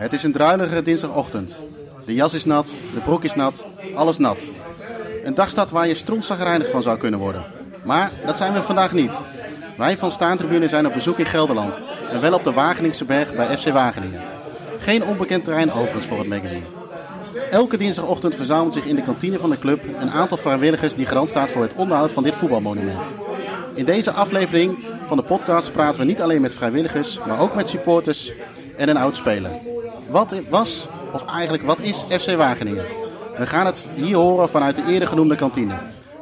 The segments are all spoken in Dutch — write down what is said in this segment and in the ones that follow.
Het is een druilige dinsdagochtend. De jas is nat, de broek is nat, alles nat. Een dagstad waar je strontzagrijnig van zou kunnen worden. Maar dat zijn we vandaag niet. Wij van Staantribune zijn op bezoek in Gelderland. En wel op de Wageningse berg bij FC Wageningen. Geen onbekend terrein overigens voor het magazine. Elke dinsdagochtend verzamelt zich in de kantine van de club een aantal vrijwilligers die garant staat voor het onderhoud van dit voetbalmonument. In deze aflevering van de podcast praten we niet alleen met vrijwilligers, maar ook met supporters en een oud-speler. Wat was, of eigenlijk wat is FC Wageningen? We gaan het hier horen vanuit de eerder genoemde kantine.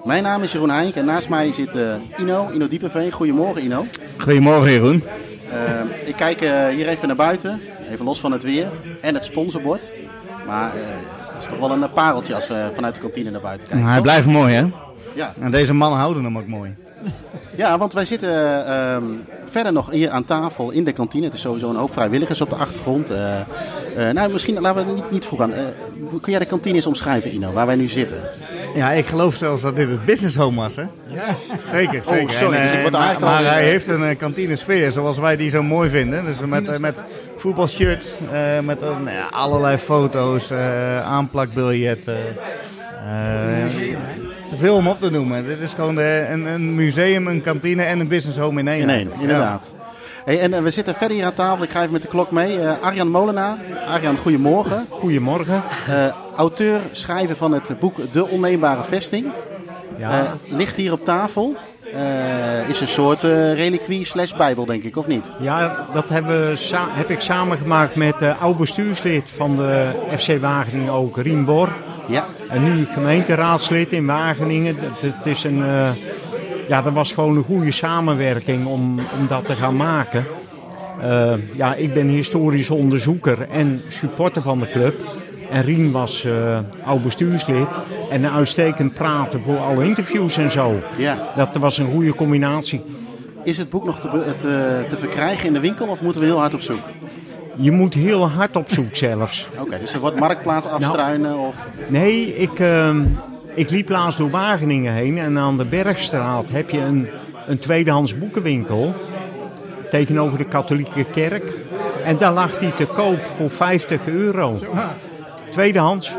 Mijn naam is Jeroen Heink en naast mij zit uh, Ino, Ino Diepenveen. Goedemorgen Ino. Goedemorgen Jeroen. Uh, ik kijk uh, hier even naar buiten, even los van het weer en het sponsorbord. Maar het is toch wel een pareltje als we vanuit de kantine naar buiten kijken. hij toch? blijft mooi hè? Ja. En deze mannen houden hem ook mooi. Ja, want wij zitten uh, verder nog hier aan tafel in de kantine. Het is sowieso een hoop vrijwilligers op de achtergrond. Uh, uh, nou, misschien laten we niet, niet vroeg aan. kun jij de kantine eens omschrijven, Ino, waar wij nu zitten? Ja, ik geloof zelfs dat dit het business home was, hè? Ja. Zeker, zeker. Oh, sorry, en, dus ik word maar, hij heeft een kantine sfeer zoals wij die zo mooi vinden. Dus met, met voetbalshirts, met nou ja, allerlei foto's, aanplakbiljetten. Te veel om op te noemen. Dit is gewoon de, een, een, museum, een kantine en een business home in één. In één, inderdaad. Ja. Hey, en uh, we zitten verder hier aan tafel. Ik ga even met de klok mee. Uh, Arjan Molenaar. Arjan, goedemorgen. Goedemorgen. Uh, auteur, schrijver van het boek De Onneembare Vesting. Ja. ligt hier op tafel. is een soort reliquie slash bijbel, denk ik, of niet? Ja, dat hebben, heb ik samengemaakt met oud bestuurslid van de FC Wageningen ook, Rien Bor. Ja. En nu gemeenteraadslid in Wageningen. Het, is een, uh, ja, dat was gewoon een goede samenwerking om, om dat te gaan maken. Uh, ja, ik ben historisch onderzoeker en supporter van de club. En Rien was uh, oud bestuurslid en een uitstekend praten voor alle interviews en zo. Ja. Dat was een goede combinatie. Is het boek nog te, te, te verkrijgen in de winkel of moeten we heel hard op zoek? Je moet heel hard op zoek zelfs. Oké, okay, dus er wordt marktplaats afstruinen nou, of... Nee, ik, uh, ik liep laatst door Wageningen heen en aan de Bergstraat heb je een, een tweedehands boekenwinkel tegenover de katholieke kerk. En daar lag die te koop voor 50 euro. Tweedehands.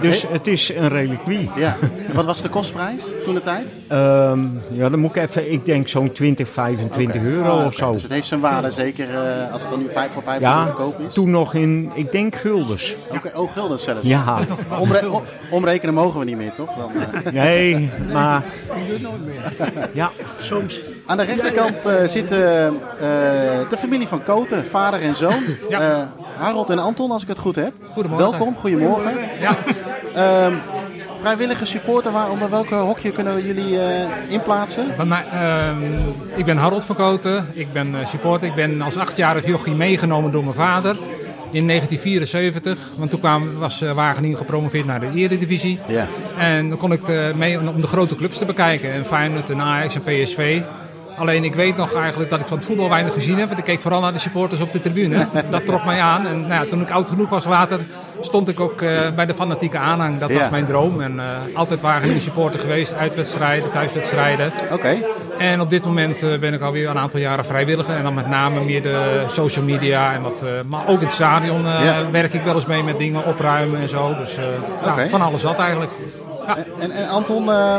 Dus het is een reliquie. Ja. En wat was de kostprijs toen de tijd? Um, ja, dan moet ik even, ik denk zo'n 20, 25 okay. euro ah, okay. of zo. Dus het heeft zijn waarde, zeker uh, als het dan nu 5 voor 5 ja, te koop is? toen nog in, ik denk guldens. Oké, okay, oh guldens zelfs. Ja. Omre om, omrekenen mogen we niet meer, toch? Dan, uh... Nee, maar... Ik doe het nooit meer. Ja, soms. Aan de rechterkant uh, zitten de familie van Koten, vader en zoon. Ja. Harold en Anton, als ik het goed heb. Goedemorgen. Welkom, goedemorgen. Ja. Um, vrijwillige supporter, waar, onder welke hokje kunnen we jullie uh, inplaatsen? Bij mij, uh, ik ben Harold van Koten, ik ben uh, supporter. Ik ben als achtjarig jochie meegenomen door mijn vader in 1974. Want toen kwam, was uh, Wageningen gepromoveerd naar de Eredivisie. Ja. En dan kon ik mee om de grote clubs te bekijken. En Feyenoord en Ajax en PSV. Alleen ik weet nog eigenlijk dat ik van het voetbal weinig gezien heb. Want ik keek vooral naar de supporters op de tribune. Dat trok mij aan. En nou ja, toen ik oud genoeg was later, stond ik ook uh, bij de fanatieke aanhang. Dat Ja. was mijn droom. En uh, altijd Wageningen supporter geweest. Uitwedstrijden, thuiswedstrijden. Oké. En op dit moment uh, ben ik alweer een aantal jaren vrijwilliger. En dan met name meer de social media. En wat, maar ook in het stadion Ja. werk ik wel eens mee met dingen opruimen en zo. Dus ja, Oké. van alles wat eigenlijk. Ja. En, en Anton, eh,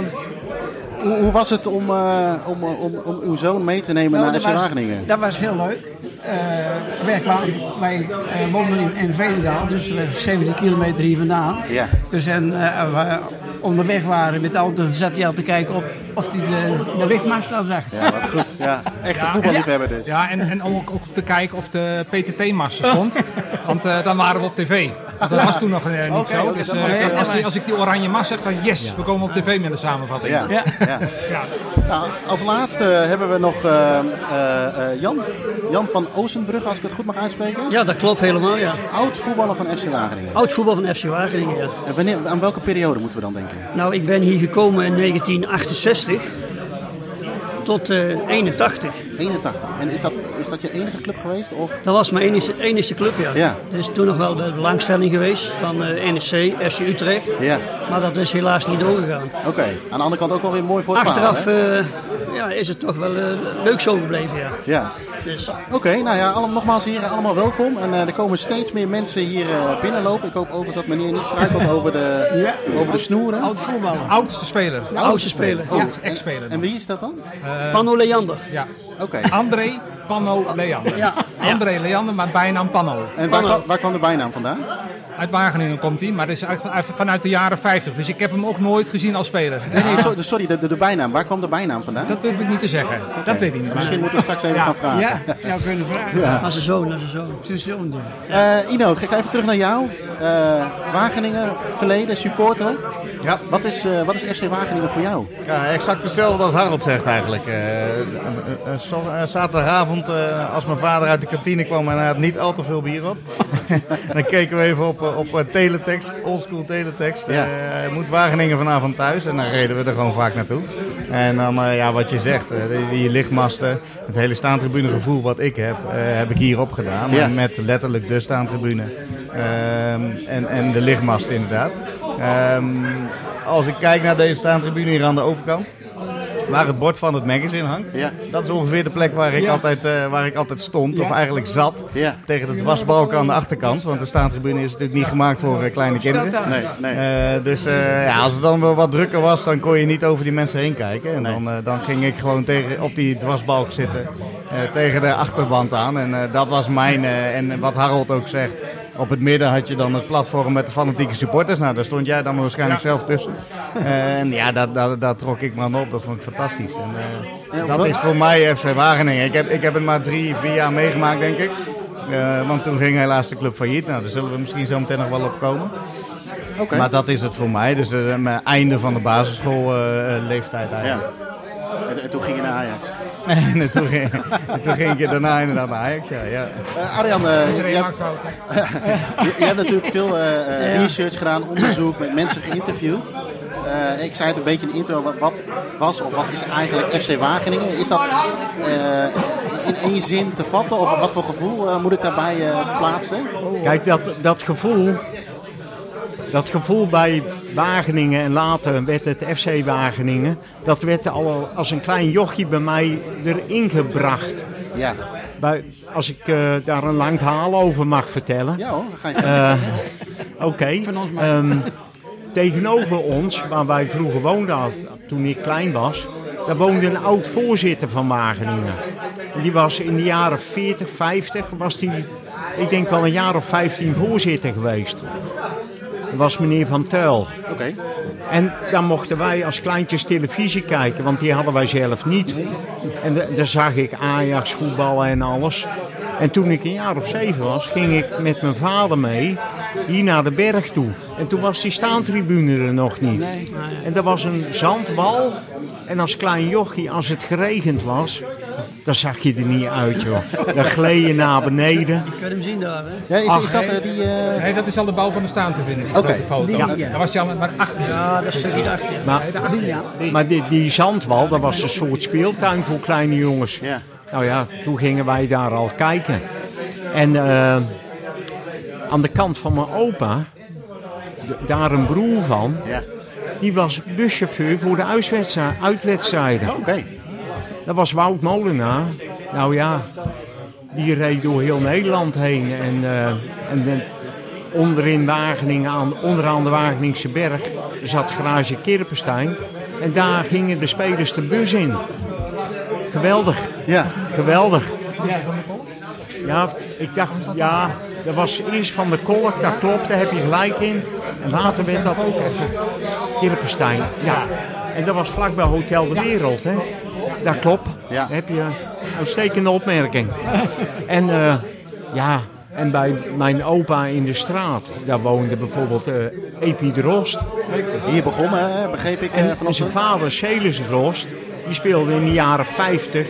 hoe, hoe was het om, eh, om, om, om uw zoon mee te nemen Nou, naar FC was- Wageningen? Dat was heel leuk. Eh, wij, kwamen, wij eh, woonden in, in Veenendaal, dus we waren 17 kilometer hier vandaan. Ja. Dus en, eh, we onderweg waren met de auto, zat hij al te kijken op, of hij de, de lichtmast al zag. Ja, wat goed. Ja, echte voetballiefhebber dus. Ja, en, en om ook, ook te kijken of de PTT-mast stond. Want eh, dan waren we op tv. Want dat was toen nog eh, niet zo. Dus eh, als, die- als ik die oranje mast zeg, van yes, we komen op tv met een samenvatting. Ja, Ja. ja. Ja. Nou, als laatste hebben we nog eh, eh, eh, Jan. Jan van Oostenbrug, als ik het goed mag uitspreken. Ja, dat klopt helemaal, ja. Oud voetballer van FC Wageningen. Oud voetbal van FC Wageningen, ja. En wanneer, aan welke periode moeten we dan denken? Nou, ik ben hier gekomen in 1968 tot eh 81. 81. En is dat, is dat je enige club geweest? Of? Dat was mijn enige, enige club, ja. Ja. Er is toen nog wel de belangstelling geweest van eh NEC, FC Utrecht. Ja, Maar dat is helaas niet doorgegaan. oké. Aan de andere kant ook wel weer mooi voor het verhaal, Achteraf hè? eh, ja, is het toch wel eh, leuk zo gebleven, ja. Ja. Dus, Oké, nou ja, alle, nogmaals heren, allemaal welkom. En eh, er komen steeds meer mensen hier eh, binnenlopen. Ik hoop overigens dat meneer niet struikelt over de, Ja. over de snoeren. Oud voetballer. Oudste speler. oudste speler. Oh, Ja, en- ex-speler. En wie is dat dan? Panno Leander. Ja. Oké. André Panno Leander. Ja. André Leander, maar bijnaam Panno. En waar, Panno. kwam- waar kwam de bijnaam vandaan? Uit Wageningen komt hij, maar dat is uit- uit- vanuit de jaren 50. Dus ik heb hem ook nooit gezien als speler. Nee, nee, so- sorry, de, de, de bijnaam. Waar kwam de bijnaam vandaan? Dat durf ik niet te zeggen. Dat weet ik niet. Misschien moeten we straks even gaan vragen. Ja, jou kunnen vragen. Als zijn zoon, als zijn zoon. Zijn zoon, ja. Eh, Ino, ga ik even terug naar jou. Eh, Wageningen, verleden, supporter. Ja. Wat is, eh, wat is FC Wageningen voor jou? Ja, exact hetzelfde als Harold zegt eigenlijk. Eh, zaterdagavond, eh, als mijn vader uit de kantine kwam en hij had niet al te veel bier op. dan keken we even op, op teletext, oldschool teletext. Ja. Moet Wageningen vanavond thuis? En dan reden we er gewoon vaak naartoe. En dan, ja, wat je zegt, die, die lichtmasten, het hele staantribunegevoel wat ik heb, heb ik hier opgedaan. Ja. Met letterlijk de staantribune. Ehm, en, en de lichtmast inderdaad. Ehm, als ik kijk naar deze staantribune hier aan de overkant, waar het bord van het magazine hangt. Ja. Dat is ongeveer de plek waar ik, Ja. altijd, eh, waar ik altijd stond, of eigenlijk zat. Ja. Tegen de dwarsbalk aan de achterkant. Want de staantribune is natuurlijk niet gemaakt voor eh, kleine kinderen. Nee, nee. Eh, dus eh, ja, als het dan wel wat drukker was, dan kon je niet over die mensen heen kijken. En Nee. dan, eh, dan ging ik gewoon tegen, op die dwarsbalk zitten, eh, tegen de achterband aan. En eh, dat was mijn, eh, en wat Harold ook zegt, op het midden had je dan het platform met de fanatieke supporters. Nou, daar stond jij dan waarschijnlijk zelf tussen. En ja, dat, dat, dat trok ik me aan op. Dat vond ik fantastisch. En, eh, Ja, dat is voor mij FC Wageningen. Ik heb, ik heb het maar drie, vier jaar meegemaakt, denk ik. Eh, want toen ging helaas de club failliet. Nou, daar zullen we misschien zo meteen nog wel op komen. Oké. Maar dat is het voor mij. Dus eh, mijn einde van de basisschoolleeftijd Ja. eigenlijk. En, en toen ging je naar Ajax. en, toen ging, en toen ging ik daarna inderdaad naar Ajax. Ja, ja. Eh Arjan, eh, je, hebt, fouten. je, je hebt natuurlijk veel eh, eh, research gedaan, onderzoek, met mensen geïnterviewd. Eh, ik zei het een beetje in de intro, wat, wat was of wat is eigenlijk FC Wageningen? Is dat eh, in één zin te vatten of wat voor gevoel eh, moet ik daarbij eh, plaatsen? Kijk, dat, dat gevoel. Dat gevoel bij Wageningen en later werd het FC Wageningen. Dat werd al als een klein jochie bij mij erin gebracht. Ja, Bij, als ik eh, daar een lang verhaal over mag vertellen. ja hoor, ga je Eh, Oké. Van ons maar. Ehm, tegenover ons, waar wij vroeger woonden, toen ik klein was, daar woonde een oud voorzitter van Wageningen. En die was in de jaren 40, 50, was die, ik denk wel een jaar of 15 voorzitter geweest. Was meneer Van Tuil. Oké, En dan mochten wij als kleintjes televisie kijken, want die hadden wij zelf niet. En da- daar zag ik Ajax voetballen en alles. En toen ik een jaar of zeven was, ging ik met mijn vader mee hier naar de berg toe. En toen was die staantribune er nog niet. En er was een zandwal. En als klein jochie, als het geregend was, dan zag je er niet uit, joh. Dan gleed je naar beneden. Je kunt hem zien daar, hè? ja, is, Ach, is dat eh, die... eh, Nee, dat is al de bouw van de staantribune, die Oké. grote foto. Ja. Daar was je al maar 18 Ja, dat is hier achter. Maar, Nee, de 18 jaar. maar die, die zandwal, dat was een soort speeltuin voor kleine jongens. ja, Nou ja, toen gingen wij daar al kijken. En eh, aan de kant van mijn opa, daar een broer van, ja, die was buschauffeur voor de uitwedstrij- uitwedstrijden. oké. Dat was Wout Molenaar. Nou ja, die reed door heel Nederland heen. En, eh, en de- onderin Wageningen, aan, onderaan de Wageningse berg, zat garage Kirpenstein. En daar gingen de spelers de bus in. Geweldig. Ja, Geweldig. Ja, ik dacht, ja, dat was eerst van de kolk, dat klopt, daar heb je gelijk in. En later werd dat ook even Kirpenstein. Ja, en dat was vlakbij Hotel de Wereld, hè. Dat klopt. Ja. Daar heb je een uitstekende opmerking. En eh, ja, en bij mijn opa in de straat, daar woonde bijvoorbeeld eh Epi Drost. hier begonnen, begreep ik eh, En, en vanochtend. zijn vader, Celis Drost, die speelde in de jaren 50,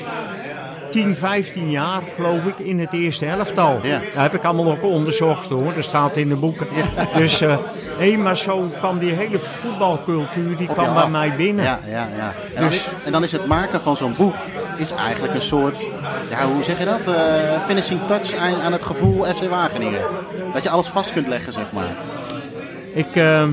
10, 15 jaar geloof ik, in het eerste helftal. Ja. Dat heb ik allemaal ook onderzocht hoor, dat staat in de boeken. Dus, eh hé, maar zo kwam die hele voetbalcultuur, die kwam bij mij binnen. Ja, ja, ja. En, dan Dus- is, en dan is het maken van zo'n boek is eigenlijk een soort, ja, hoe zeg je dat? Eh, finishing touch aan, aan het gevoel FC Wageningen. Dat je alles vast kunt leggen, zeg maar. Ik, eh,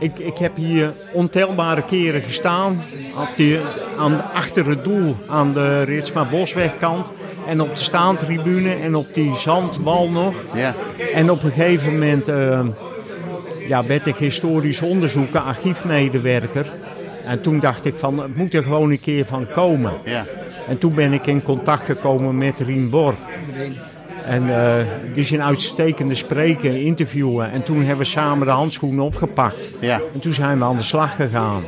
ik, ik heb hier ontelbare keren gestaan. Op die, aan, achter het doel aan de Ritsma Boswegkant. En op de staantribune en op die zandwal nog. Ja. En op een gegeven moment eh, ja, werd ik historisch onderzoeker, archiefmedewerker. En toen dacht ik van, het moet er gewoon een keer van komen. Ja. En toen ben ik in contact gekomen met Rien Bor. En eh, die is een uitstekende spreker, interviewer. En toen hebben we samen de handschoenen opgepakt. Ja. En toen zijn we aan de slag gegaan.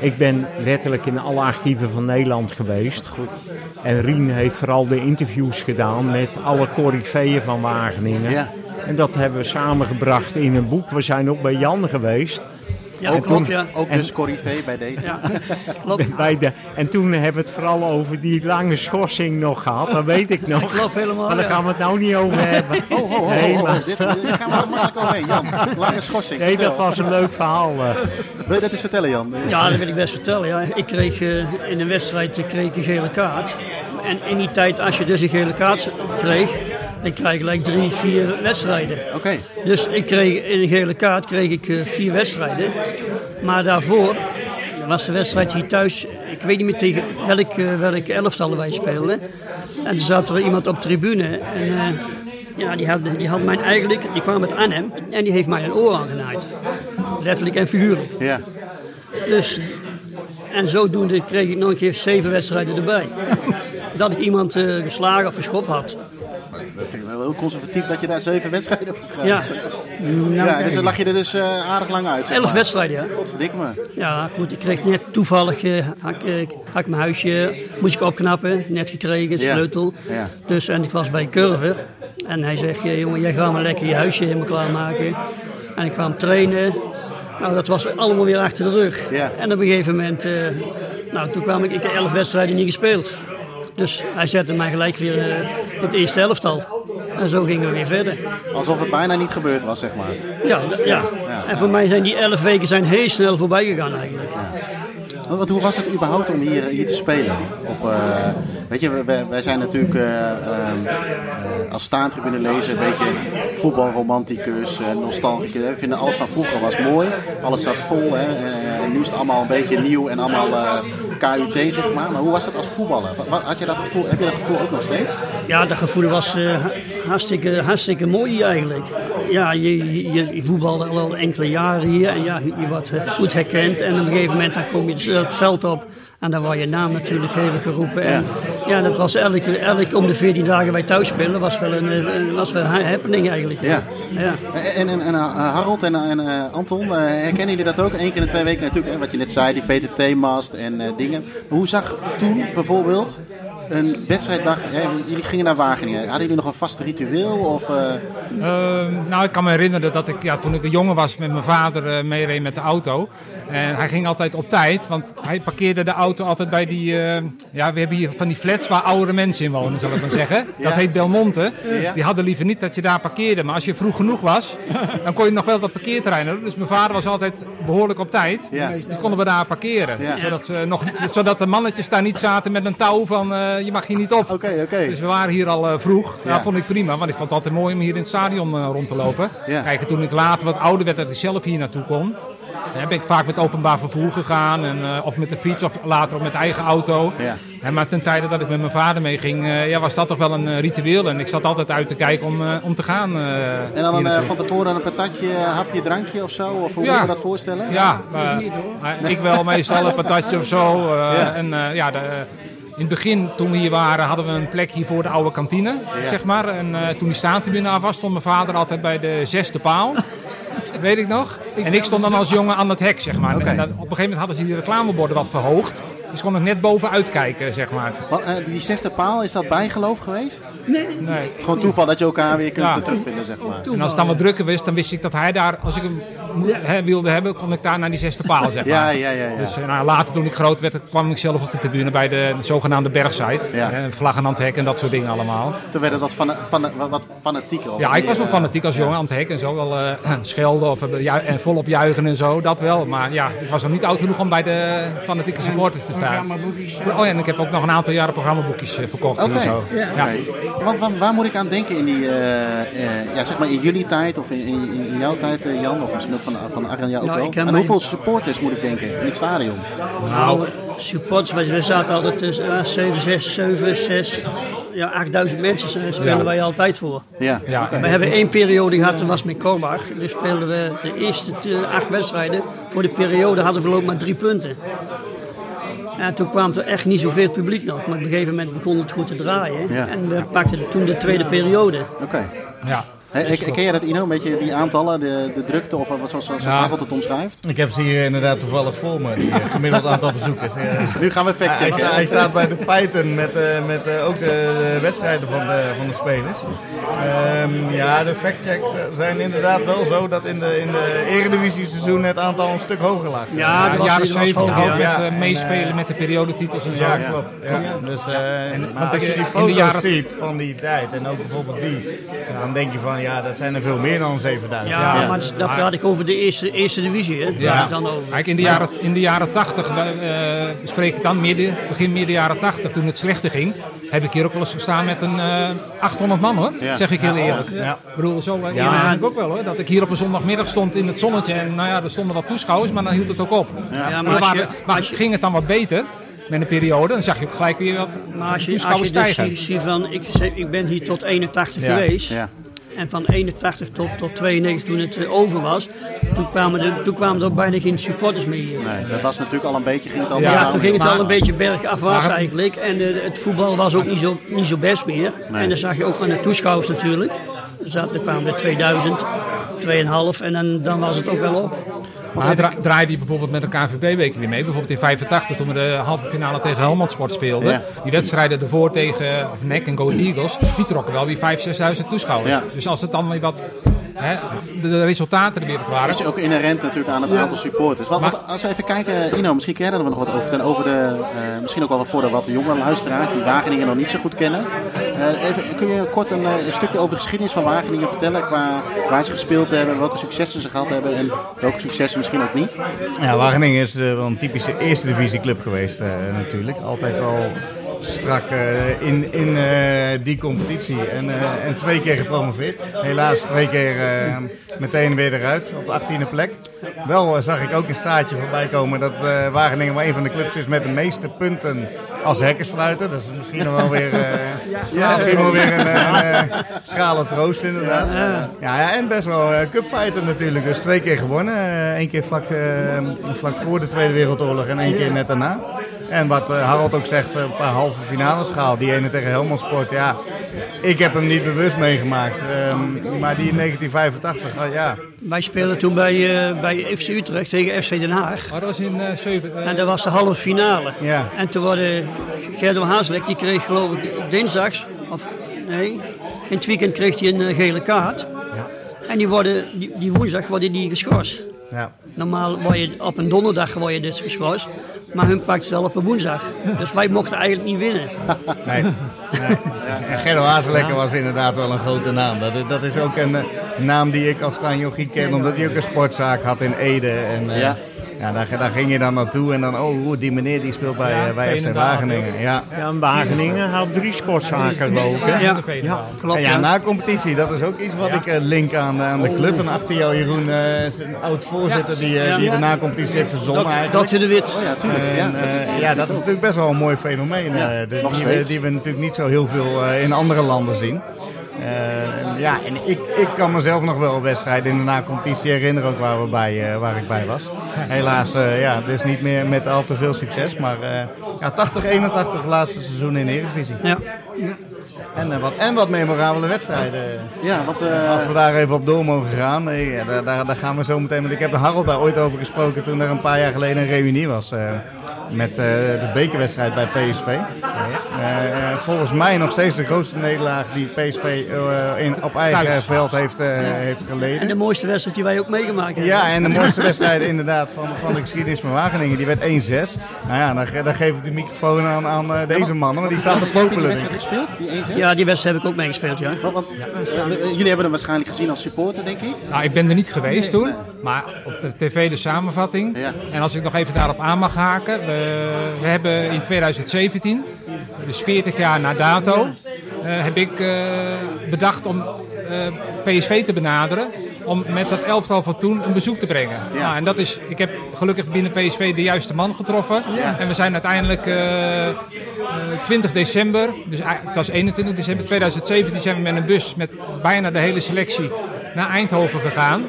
Ik ben letterlijk in alle archieven van Nederland geweest. Goed. En Rien heeft vooral de interviews gedaan met alle coryfeeën van Wageningen. Ja. En dat hebben we samengebracht in een boek. We zijn ook bij Jan geweest. Ja, Ook, klopt, ja. ook dus Corrivé bij deze. Ja, klopt. Bij de, en toen hebben we het vooral over die lange schorsing nog gehad. Dat weet ik nog. Klopt helemaal, Maar daar gaan we het nou niet over hebben. Oh, oh, oh, Nee, maar-. Dit, gaan we er makkelijk overheen. Jan, lange schorsing. Nee, dat was een leuk verhaal. eh. Wil je dat eens vertellen, Jan? Ja, dat wil ik best vertellen. Ja. Ik kreeg eh, in een wedstrijd eh, kreeg ik een gele kaart. En in die tijd, als je dus een gele kaart kreeg, dan krijg gelijk drie, vier wedstrijden. Oké. Dus ik kreeg, in een gele kaart kreeg ik eh, vier wedstrijden. Maar daarvoor was de wedstrijd hier thuis. Ik weet niet meer tegen welk, eh, welk elftal wij speelden. En er zat er iemand op tribune. En eh, ja, die had, die had mij eigenlijk, die kwam met Arnhem en die heeft mij een oor aangenaaid. Letterlijk en figuurlijk. Ja. Dus, en zodoende kreeg ik nog een keer zeven wedstrijden erbij. Dat ik iemand geslagen of geschopt had. Dat vind ik wel heel conservatief dat je daar zeven wedstrijden voor krijgt. Ja, nou, Ja, kijk, dus dan lag je er dus eh, aardig lang uit. Elf wedstrijden, ja. Godverdikke me. Ja, goed, ik kreeg net toevallig, eh, had, ik- had ik mijn huisje, moest ik opknappen, net gekregen, sleutel. Ja. Dus, en ik was bij Curver. En hij zegt, jongen, jij gaat maar lekker je huisje helemaal klaarmaken. En ik kwam trainen. Nou, dat was allemaal weer achter de rug. Ja. En op een gegeven moment, eh, nou, toen kwam ik, ik heb elf wedstrijden niet gespeeld. Dus hij zette mij gelijk weer eh, in het eerste elftal. En zo gingen we weer verder. Alsof het bijna niet gebeurd was, zeg maar. Ja, ja. En voor mij zijn die elf weken zijn heel snel voorbij gegaan eigenlijk. Want hoe was het überhaupt om hier, hier te spelen? Op, eh, weet je, wij, wij zijn natuurlijk eh, ehm, eh, als staantribune lezer een beetje voetbalromanticus, eh, nostalgicus. hè. We vinden alles van vroeger was mooi, alles zat vol. Hè, eh, en nu is het allemaal een beetje nieuw en allemaal eh, KUT, zeg maar. Maar hoe was dat als voetballer? Had je dat gevoel, heb je dat gevoel ook nog steeds? Ja, dat gevoel was eh, hartstikke, hartstikke mooi eigenlijk. Ja, je, je, je voetbalde al, enkele jaren hier en ja, je wordt eh, goed herkend. En op een gegeven moment dan kom je dus het veld op en dan word je naam natuurlijk erg geroepen. En ja, dat was elke, elke om de 14 dagen wij thuis spelen, was wel een, eh, was wel een happening eigenlijk. Ja. Ja. En, en, en eh, Harold en, en eh, Anton, eh, herkennen jullie dat ook? Eén keer in de twee weken natuurlijk, hè, wat je net zei, die PTT-mast en dingen. Hoe zag toen bijvoorbeeld een wedstrijddag, hè, jullie gingen naar Wageningen, hadden jullie nog een vast ritueel? Of, eh, Ehm, nou, ik kan me herinneren dat ik ja, toen ik een jongen was met mijn vader eh meereed met de auto. En hij ging altijd op tijd, want hij parkeerde de auto altijd bij die... eh, ja, we hebben hier van die flats waar oudere mensen in wonen, zal ik maar zeggen. Dat heet Belmonte. Ja. Die hadden liever niet dat je daar parkeerde. Maar als je vroeg genoeg was, dan kon je nog wel dat parkeerterrein hebben. Dus mijn vader was altijd behoorlijk op tijd. Ja. Dus konden we daar parkeren. Zodat, ze nog, zodat de mannetjes daar niet zaten met een touw van je mag hier niet op. Oké, oké. Dus we waren hier al eh, vroeg. Ja. Ja. vond ik prima, want ik vond het altijd mooi om hier in het stadion eh, rond te lopen. Ja. Kijk, en toen ik later wat ouder werd, dat ik zelf hier naartoe kon. Dan ben ik vaak met openbaar vervoer gegaan. En, eh, of met de fiets, of later ook met eigen auto. Ja. En maar ten tijde dat ik met mijn vader meeging, eh, ja, was dat toch wel een eh, ritueel. En ik zat altijd uit te kijken om, eh, om te gaan. eh, En dan een, eh, van tevoren een patatje, hapje, drankje of zo? Of hoe Ja. moet je dat voorstellen? Ja, maar, maar ik wel meestal een patatje of zo. eh, Ja. En eh, ja, de, in het begin toen we hier waren hadden we een plek hier voor de oude kantine, Ja. zeg maar. En eh, toen die staantribune af was, stond mijn vader altijd bij de zesde paal. Weet ik nog. En ik stond dan als jongen aan het hek, zeg maar. En dat- op een gegeven moment hadden ze die reclameborden wat verhoogd. Dus kon ik net bovenuit kijken, zeg maar. Want, eh, die zesde paal, is dat bijgeloof geweest? Nee. Gewoon toeval dat je elkaar weer kunt Ja. terugvinden, zeg maar. En als het dan wat drukker was, dan wist ik dat hij daar, als ik hem wilde hebben, kon ik daar naar die zesde paal, zeg maar. Ja, ja, ja. ja. Dus eh, nou, later toen ik groot werd, kwam ik zelf op de tribune bij de, zogenaamde bergsite. Ja. Eh, vlaggen aan het hek en dat soort dingen allemaal. Toen werd het wat, van, van, wat, wat fanatieker. Ja, wat ik was wel fanatiek als jongen aan het hek en zo. Wel eh, schelden of eh, ju- en volop juichen en zo, dat wel. Maar ja, ik was nog niet oud genoeg om bij de fanatieke supporters te staan. Oh ja, en ik heb ook nog een aantal jaren programmaboekjes eh, verkocht en zo. Oké. Want waar, waar moet ik aan denken in die, eh, eh, ja, zeg maar in jullie tijd of in, in, in jouw tijd, eh, Jan, of misschien ook van, van Arjen jou ook Nou, wel. En hoeveel supporters moet ik denken in het stadion? Nou, supporters, wij- we zaten altijd tussen uh, 7, 6, 7, 6, ja, 8000 mensen eh, spelen Ja. wij altijd voor. Ja, Ja. We hebben één periode gehad, dat was met Korbach. Dus speelden we de eerste acht wedstrijden. Voor de periode hadden we ook maar drie punten. En toen kwam er echt niet zoveel publiek nog. Maar op een gegeven moment begon het goed te draaien. Ja. En we pakten toen de tweede periode. Oké. Ja. Hey, hey, ken jij dat Ino, een beetje die aantallen, de, de drukte of wat zoals, zoals Ja. Het omschrijft? Ik heb ze hier inderdaad toevallig voor me, die eh, gemiddeld aantal bezoekers. Nu gaan we hij, factchecken. sta- hij staat bij de feiten met, eh, met eh, ook de, de wedstrijden van de, van de spelers. Ehm, ja, de factchecks zijn inderdaad wel zo dat in de, in de eredivisie seizoen het aantal een stuk hoger lag. Ja, de was- jaren dat was 70 hoog, ook met en, meespelen met de periodetitels en zo. Ja, klopt. Ja. Dus, eh, maar want als je die in de foto's jaren- ziet van die tijd en ook bijvoorbeeld die, dan denk je van ja, dat zijn er veel meer dan 7000. Ja, Ja. maar dat praat ik over de eerste, eerste divisie. Hè. Ik dan over. Kijk, in de jaren, in de jaren 80, eh, spreek ik dan midden, begin midden jaren 80, toen het slechter ging, heb ik hier ook wel eens gestaan met een eh 800 man hoor, Ja. zeg ik heel eerlijk. Ja. Ik bedoel, zo eh, Ja. ik ook wel hoor, dat ik hier op een zondagmiddag stond in het zonnetje en nou ja, er stonden wat toeschouwers, maar dan hield het ook op. Ja, Maar, je, je, ging het dan wat beter met een periode, dan zag je ook gelijk weer wat maar als je, als toeschouwers je dus ziet van, ik, ik ben hier tot 81 Ja. geweest. Ja. En van 81 tot, tot 92 toen het eh, over was, toen kwamen, er, toen kwamen er ook bijna geen supporters meer hier. Nee, dat was natuurlijk al een beetje, ging het al Ja, toen ging het maar- al een beetje bergafwaarts eigenlijk. En eh, het voetbal was ook niet zo, niet zo best meer. En dan zag je ook aan de toeschouwers natuurlijk. Er Er kwamen er 2000, 2,5 en dan, dan was het ook wel op. Maar dra draaide hij bijvoorbeeld met een KNVB-week weer mee. Bijvoorbeeld in 85 toen we de halve finale tegen Helmond Sport speelden. Ja. Die wedstrijden ervoor tegen of NEC en Go Eagles. Die trokken wel weer 5.000, 6.000 toeschouwers. Ja. Dus als het dan weer wat... Hè, de, de resultaten er weer wat waren. Dat is ook inherent natuurlijk aan het aantal supporters. Wat, Maar- wat- als we even kijken, Ino, misschien ken je daar nog wat over. Over de, eh, misschien ook wel voor de wat jongere luisteraars die Wageningen nog niet zo goed kennen. Eh, even, kun je kort een, eh, een stukje over de geschiedenis van Wageningen vertellen? Qua waar ze gespeeld hebben, welke successen ze gehad hebben en welke successen misschien ook niet? Ja, Wageningen is eh, wel een typische eerste divisieclub geweest eh, natuurlijk. Altijd wel strak in, in die competitie. En, en twee keer gepromoveerd. Helaas twee keer meteen weer eruit op de 18e plek. Wel zag ik ook een staartje voorbij komen dat Wageningen wel een van de clubs is met de meeste punten als hekkensluiter. Dat is misschien nog wel weer, eh, ja, misschien wel weer een, een, eh, schrale troost inderdaad. Ja, ja, en best wel eh, cupfighter natuurlijk. Dus twee keer gewonnen. Eén keer vlak, eh, vlak voor de Tweede Wereldoorlog en één keer net daarna. En wat eh, Harold ook zegt, eh, een paar halve finales gehaald. Die ene tegen Helmond Sport, ja. Ik heb hem niet bewust meegemaakt. ehm, maar die in 1985, ah, ja. Wij speelden toen bij, eh, bij FC Utrecht tegen FC Den Haag. Maar dat was in eh 7... eh, En dat was de halve finale. Ja. En toen worden Gerdo Hazelijk, die kreeg geloof ik dinsdags, of nee, in het weekend kreeg hij een eh, gele kaart. En die, worden, die, die woensdag worden die geschorst. ja. Normaal word je op een donderdag word je dus geschorst, maar hun pakt het wel op een woensdag. Dus wij mochten eigenlijk niet winnen. Nee. Nee. En Gerdo was inderdaad wel een grote naam. Dat, dat is ook een, eh, naam die ik als klein ken, omdat hij ook een sportzaak had in Ede. En, eh. Ja. daar, daar ging je dan naartoe en dan, oh, die meneer die speelt bij, Ja, eh, bij FC. Wageningen. Ja. Ja, en Wageningen had drie sportzaken hè? Ja, ja. klopt. En ja, na competitie, dat is ook iets wat ik eh, link aan, aan de club. En achter jou, Jeroen, eh, is een oud voorzitter die, eh, die de na-competitie heeft verzonnen Dok- eigenlijk. Dr. de Wit. Oh ja, tuurlijk. En, ja, eh, ja, dat is natuurlijk best wel een mooi fenomeen. Eh, die, we, steeds. die we natuurlijk niet zo heel veel eh, in andere landen zien. Eh, ja, en ik, ik kan mezelf nog wel wedstrijden in de na-competitie herinneren, ook waar, we bij, eh, waar ik bij was. Helaas, eh ja, is niet meer met al te veel succes, maar ja, 80-81 laatste seizoen in de Eredivisie. Ja. En, eh, wat, en wat memorabele wedstrijden. Ja, want eh, Als we daar even op door mogen gaan, ja, daar, daar, daar gaan we zo meteen. Want ik heb de Harold daar ooit over gesproken toen er een paar jaar geleden een reunie was. eh, met eh, de bekerwedstrijd bij PSV. Eh, eh, volgens mij nog steeds de grootste nederlaag die PSV eh, in, op eigen Thuis. veld heeft, eh, heeft En geleden. de mooiste wedstrijd die wij ook meegemaakt hebben. Ja, en de mooiste wedstrijd inderdaad van, van de geschiedenis van Wageningen, die werd 1-6. Nou ja, dan, dan geef ik de microfoon aan, aan eh, deze mannen, want die staan te heb je die popelen. denk wedstrijd gespeeld, die 1 Ja, die wedstrijd heb ik ook meegespeeld, ja. Want, want, eh, jullie hebben hem waarschijnlijk gezien als supporter, denk ik. Nou, ik ben er niet geweest toen, maar op de tv de samenvatting. Ja. En als ik nog even daarop aan mag haken. We, we hebben in 2017, dus 40 jaar na dato, heb ik eh, bedacht om eh, PSV te benaderen. Om met dat elftal van toen een bezoek te brengen. Ja. Nou, en dat is, ik heb gelukkig binnen PSV de juiste man getroffen. En we zijn uiteindelijk eh, eh, 20 december, dus het was 21 december 2017, zijn we met een bus met bijna de hele selectie naar Eindhoven gegaan.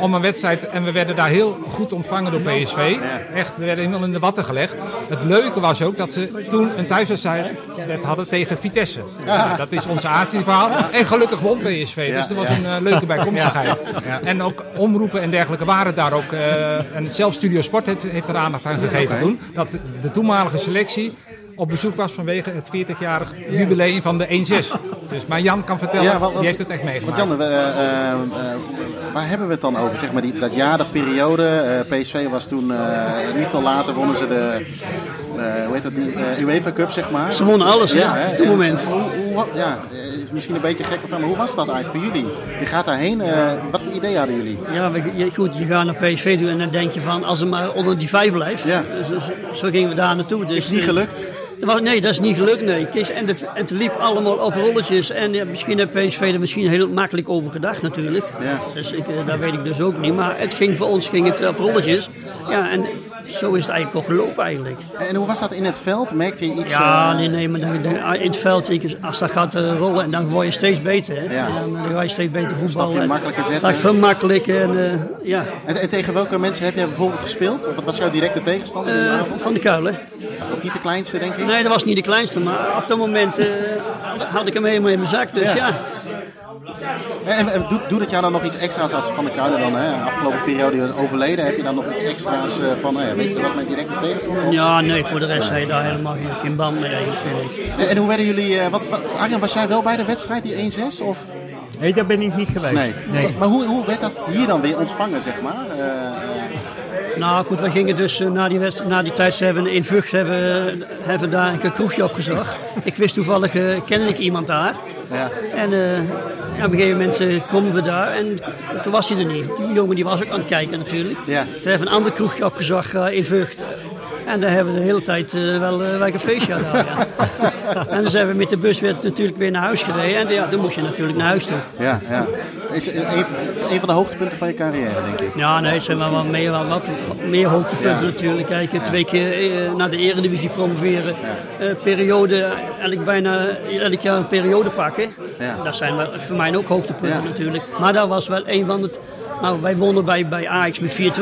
Om een wedstrijd, en we werden daar heel goed ontvangen door PSV. Echt, we werden helemaal in de watten gelegd. Het leuke was ook dat ze toen een thuiswedstrijd hadden tegen Vitesse. Dat is onze verhaal. En gelukkig won PSV, dus dat was een eh, leuke bijkomstigheid. En ook omroepen en dergelijke waren daar ook. eh, en zelfs Studio Sport heeft, heeft er aandacht aan gegeven toen. Dat de toenmalige selectie op bezoek was vanwege het 40-jarig jubileum van de 1-6. Dus, maar Jan kan vertellen, Ja, wat- wat- die heeft het echt Want meegemaakt. Jan, we, eh, eh, eh, waar hebben we het dan over? Zeg maar die, dat jaar, dat periode. eh, PSV was toen, eh, niet veel later wonnen ze de, eh, hoe heet dat, die eh, UEFA Cup, zeg maar. Ze wonnen alles, ja, hè? op moment. Hoe, hoe, ja, is misschien een beetje gek of maar hoe was dat eigenlijk voor jullie? Je gaat daarheen, eh, wat voor idee hadden jullie? Ja, we- je- goed, je gaat naar PSV toe en dan denk je van, als het maar onder die vijf blijft. Ja. Zo, gingen we daar naartoe. Dus, Is het niet gelukt? Nee, dat is niet gelukt, nee. En het, liep allemaal op rolletjes. En ja, misschien heeft PSV er misschien heel makkelijk over gedacht natuurlijk. Ja. Dus ik, eh, dat weet ik dus ook niet. Maar het ging voor ons ging het op rolletjes. Ja, en zo is het eigenlijk ook gelopen eigenlijk. En hoe was dat in het veld? Merkte je iets? Ja, eh, nee, nee, maar dan, dan- in het veld, als dat gaat eh, rollen, en dan word je steeds beter. Hè? Ja. En dan, dan ga je steeds beter voetballen. Stap makkelijker zetten. Stap je veel makkelijker. En, eh, ja. en, en tegen welke mensen heb jij bijvoorbeeld gespeeld? Wat was jouw directe tegenstander? Eh, van de Kuilen. Dat was ook niet de kleinste, denk ik. Nee, dat was niet de kleinste, maar op dat moment eh, had ik hem helemaal in mijn zak. Dus ja, en doet, doet het jou dan nog iets extra's als Van der Kuilen dan, hè? Afgelopen periode overleden, heb je dan nog iets extra's eh, van, nou ja, weet je, dat was mijn directe tegenstander? ja, nee, voor de rest heb je daar helemaal geen, geen band mee eigenlijk, vind ik. En, en hoe werden jullie, eh, wat, Arjan, was jij wel bij de wedstrijd, die 1-6? Of? Nee, daar ben ik niet geweest. Nee. Maar hoe, hoe werd dat hier dan weer ontvangen, zeg maar? Eh, Nou goed, we gingen dus eh, na die, na die tijd hebben in Vught hebben, hebben daar een kroegje opgezocht. Ik wist toevallig, eh kende ik iemand daar. ja. En eh, ja, op een gegeven moment eh, komen we daar en toen was hij er niet. Die jongen die was ook aan het kijken natuurlijk. Ja. Toen hebben we een ander kroegje opgezocht eh, in Vught. En daar hebben we de hele tijd eh, wel, eh, wel een feestje gedaan. Ja. en dan zijn we met de bus weer, natuurlijk weer naar huis gereden. En ja, dan moest je natuurlijk naar huis toe. Ja, ja. Is een, een van de hoogtepunten van je carrière, denk ik. Ja, nee, het zijn wel wat meer, wel wat meer hoogtepunten Ja. natuurlijk. Kijk, twee keer eh, naar de eredivisie promoveren. Eh, periode, elk, bijna elk jaar een periode pakken. Ja. Dat zijn wel, voor mij ook hoogtepunten natuurlijk. Maar dat was wel een van het... Nou, wij wonnen bij, bij Ajax met 4-2. ik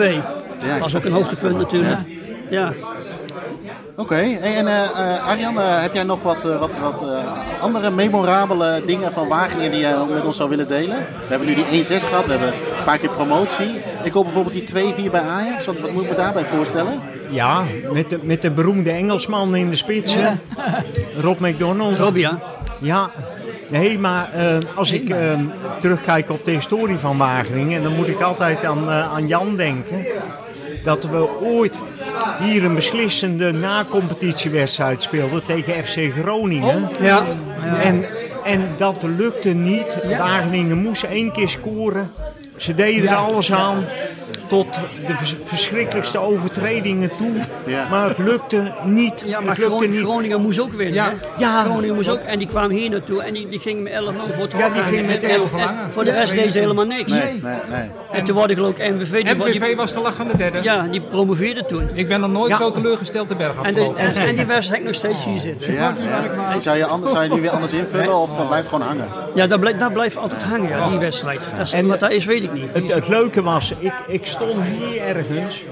Dat was ook een hoogtepunt natuurlijk. Ja. Oké, Hey, en eh, eh, Arjan, eh, heb jij nog wat, eh, wat, wat eh, andere memorabele dingen van Wageningen die je met ons zou willen delen? We hebben nu die 1-6 gehad, we hebben een paar keer promotie. Ik hoor bijvoorbeeld die 2-4 bij Ajax, wat, wat moet ik me daarbij voorstellen? Ja, met de, met de beroemde Engelsman in de spits. Rob McDonald. Rob, ja. Ja, nee, maar eh, als ik eh, terugkijk op de historie van Wageningen, dan moet ik altijd aan, eh, aan Jan denken. Dat we ooit hier een beslissende na-competitiewedstrijd speelden tegen FC Groningen. Ja. En, en dat lukte niet. Wageningen moest één keer scoren. Ze deden er alles aan tot de vers- verschrikkelijkste overtredingen toe. Ja. Maar het lukte niet. Ja, maar lukte Groningen, niet. Groningen moest ook winnen. Ja. Groningen moest ook. En die kwamen hier naartoe en die, die gingen met 11 man voor het Ja, die ging met en- 11 en- verlangen. Voor de rest deed ze helemaal niks. Nee, nee, nee. En toen worden geloof ik MVV. Die, MVV die- was de lachende derde. Ja, die promoveerde toen. Ik ben nog nooit Ja. zo teleurgesteld de berg En, de, en, en die wedstrijd nog steeds hier zitten. Ja, ja. Zou, je anders, zou je nu weer anders invullen of dat blijft gewoon hangen? Ja, dat, blijft, dat blijft altijd hangen, ja, die wedstrijd. Dat is, En- wat dat is, weet ik niet. Het, het leuke was, ik, ik stond hier ergens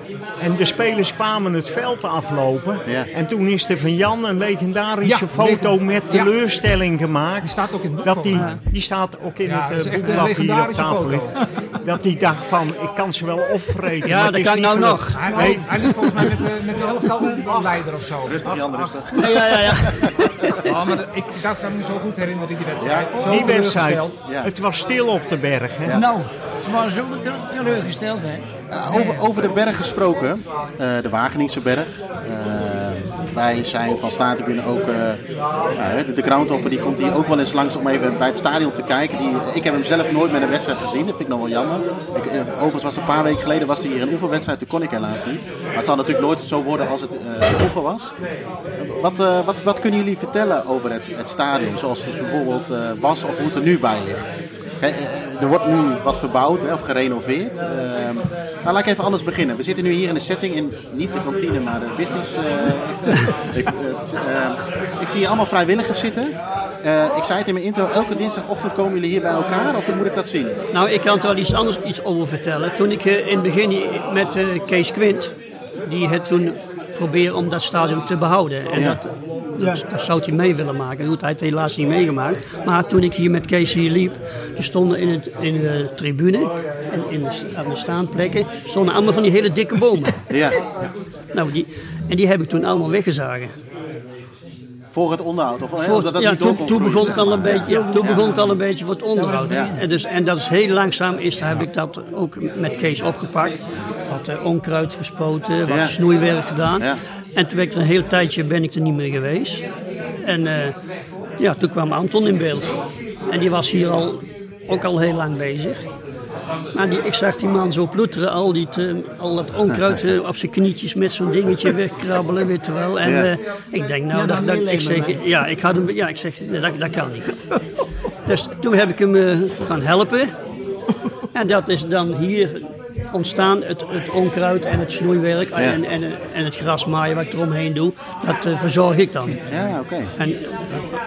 en de spelers kwamen het veld aflopen. Ja. En toen is er van Jan een legendarische Ja, foto met ja. teleurstelling gemaakt. Die staat ook in het boek. Dat die, die staat ook in het eh, boek hier op legendarische tafel foto. ligt. Dat hij dacht van, ik kan ze wel opvreten. Ja, dat is kan nou nog. Hij, Nee. hij liep volgens mij met de, met de elftal leider of zo. Rustig Jan, rustig. Ja, ja, ja. Oh, maar ik, ik kan me zo goed herinneren die wedstrijd. Ja. Zo Die wedstrijd, het was stil op de berg. Hè? Nou, ze waren zo te- teleurgesteld, hè. Over, over de berg gesproken, uh, de Wageningse berg. Uh, wij zijn van Statentribune ook, uh, de, de groundhopper die komt hier ook wel eens langs om even bij het stadion te kijken. Die, ik heb hem zelf nooit met een wedstrijd gezien, dat vind ik nog wel jammer. Ik, overigens was een paar weken geleden was hij hier een oefenwedstrijd, toen kon ik helaas niet. Maar het zal natuurlijk nooit zo worden als het vroeger was. Wat, wat, wat kunnen jullie vertellen over het, het stadion, zoals het bijvoorbeeld was of hoe het er nu bij ligt? Er wordt nu wat verbouwd of gerenoveerd. Uh, laat ik even anders beginnen. We zitten nu hier in de setting, in niet de kantine, maar de business. Uh, ik, ik, zie hier allemaal vrijwilligers zitten. ik zei het in mijn intro, elke dinsdagochtend komen jullie hier bij elkaar, of moet ik dat zien? Nou, ik kan er wel iets anders iets over vertellen. Toen ik in het begin met Kees Quint, die het toen proberen om dat stadion te behouden. En dat, dat, dat, zou hij mee willen maken. Dat hij helaas niet meegemaakt. Maar toen ik hier met Kees hier liep, er stonden in, het, in de tribune en in de, aan de staanplekken stonden allemaal van die hele dikke bomen. Ja. Nou, die, en die heb ik toen allemaal weggezagen. Voor het onderhoud? Of, voor, dat dat ja, toen, toen begon het al een beetje, ja, toen begon het al een beetje voor het onderhoud. En, dus, en dat is heel langzaam, is, heb ik dat ook met Kees opgepakt. Wat uh, onkruid gespoten, wat snoeiwerk gedaan. En toen ben ik er een heel tijdje ben ik er niet meer geweest. En uh, ja, toen kwam Anton in beeld. En die was hier al, ook al heel lang bezig. Maar die, ik zag die man zo ploeteren, al, die te, al dat onkruid uh, op zijn knietjes met zo'n dingetje wegkrabbelen, weet je wel. En ja. uh, ik denk, nou, ja, dat, dat, ik zeg, ja, ik had hem, ja, ik zeg, nee, dat, dat kan niet. dus toen heb ik hem uh, gaan helpen. En dat is dan hier ontstaan, het, het onkruid en het snoeiwerk ja. en, en, en het grasmaaien wat ik eromheen doe, dat uh, verzorg ik dan. Ja, oké. Okay. En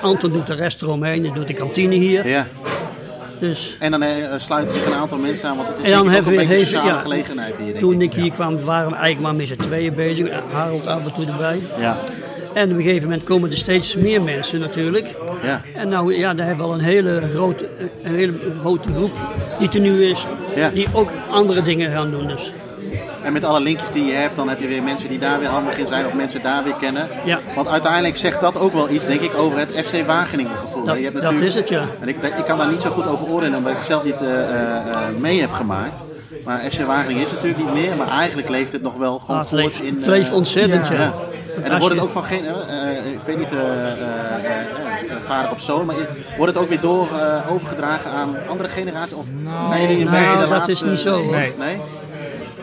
Anton doet de rest eromheen, en doet de kantine hier. Ja. Dus. En dan uh, sluiten zich een aantal mensen aan, want het is en dan hebben we een beetje ja, gelegenheid hier. Toen ik, ik hier kwam, waren we eigenlijk maar met z'n tweeën bezig. Harold af en toe erbij. Ja. En op een gegeven moment komen er steeds meer mensen natuurlijk. Ja. En nou ja, daar hebben we al een hele grote, een hele grote groep die er nu is. Ja. Die ook andere dingen gaan doen dus. En met alle linkjes die je hebt, dan heb je weer mensen die daar weer handig in zijn of mensen daar weer kennen. Ja. Want uiteindelijk zegt dat ook wel iets, denk ik, over het FC Wageningen gevoel. Dat, je hebt dat is het, ja. En ik, ik kan daar niet zo goed over oordelen, omdat ik het zelf niet uh, uh, mee heb gemaakt. Maar FC Wageningen is natuurlijk niet meer, maar eigenlijk leeft het nog wel gewoon Ah, het voort leeft, in... het leeft ontzettend, ja. ja. En dan wordt het ook van geen, uh, ik weet niet, uh, vader op zoon, maar wordt het ook weer door uh, overgedragen aan andere generaties? Of zijn jullie een nou, beetje de dat laatste? is niet zo, hoor. Nee. Nee?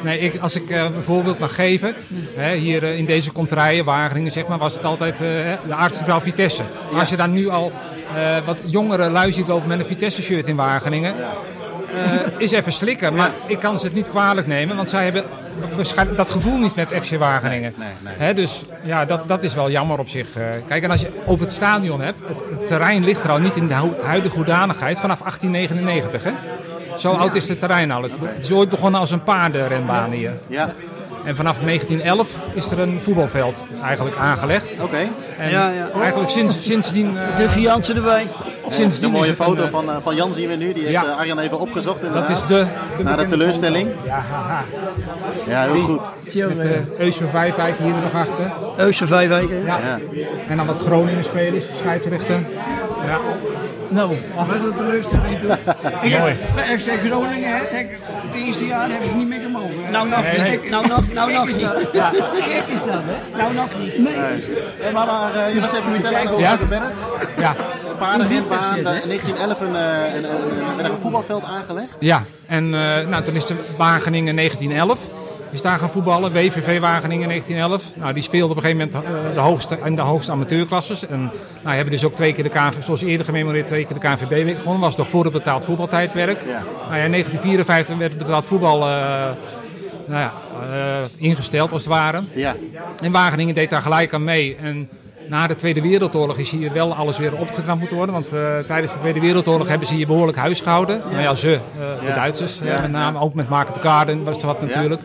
Nee, ik, als ik uh, een voorbeeld mag geven, hè, hier uh, in deze contraien, Wageningen zeg maar, was het altijd uh, de aardse vrouw Vitesse. Ja. Als je dan nu al wat jongere lui ziet lopen met een Vitesse-shirt in Wageningen, is even slikken. Maar ik kan ze het niet kwalijk nemen, want zij hebben waarschijnlijk dat gevoel niet met FC Wageningen. Nee, nee, Hè, dus ja, dat, dat is wel jammer op zich. kijk, en als je over het stadion hebt, het, het terrein ligt er al niet in de hu- huidige hoedanigheid vanaf 1899. Hè? Zo oud is het terrein al. Het, is ooit begonnen als een paardenrenbaan hier. Ja, En vanaf 1911 is er een voetbalveld eigenlijk aangelegd. oké. En Ja, ja. eigenlijk sinds, sindsdien... eh, De Vianse erbij. sindsdien Een mooie foto een, eh, van, uh, van Jan zien we nu. Die heeft Ja. uh, Arjan even opgezocht Dat inderdaad. is de... de Na de teleurstelling. Ja, haha. Ja, heel goed. Met de Eusver Vijfwijk hier nog achter. Eusje vijf weken. Ja. Ja. En dan wat Groningen spelers, scheidsrechter. Ja. Nou, wat een teleurstelling toen. Ik heb bij FC Groningen, hè, zeg, het eerste jaar heb ik niet meer gemogen. hè. Nou nog niet. Nou nog, nou nog niet. dat. Ja. Gek is dat, hè? Nou nog niet. Nee. Hey, maar maar uh, je was even vertellen over Ja? de berg. Ja. De paardenrenbaan. daar In 1911 een, uh, een, een, een, werd er een voetbalveld aangelegd. Ja, en uh, nou, toen is de Wageningen 1911. Is daar gaan voetballen, WVV Wageningen 1911. Nou, die speelde op een gegeven moment uh, de hoogste, in de hoogste amateurklasses. En nou, hebben dus ook twee keer de KNVB, zoals eerder gememoreerd, twee keer de KNVB gewonnen. Was nog voor het betaald voetbaltijdperk. Ja. Nou ja, in 1954 werd het betaald voetbal uh, nou ja, ingesteld, als het ware. Ja. En Wageningen deed daar gelijk aan mee. En na de Tweede Wereldoorlog is hier wel alles weer opgeknapt moeten worden. Want uh, tijdens de Tweede Wereldoorlog hebben ze hier behoorlijk huis gehouden. Ja. Nou ja, ze, uh, de Ja. Duitsers Ja, met name. Ook met Market Garden was er wat natuurlijk.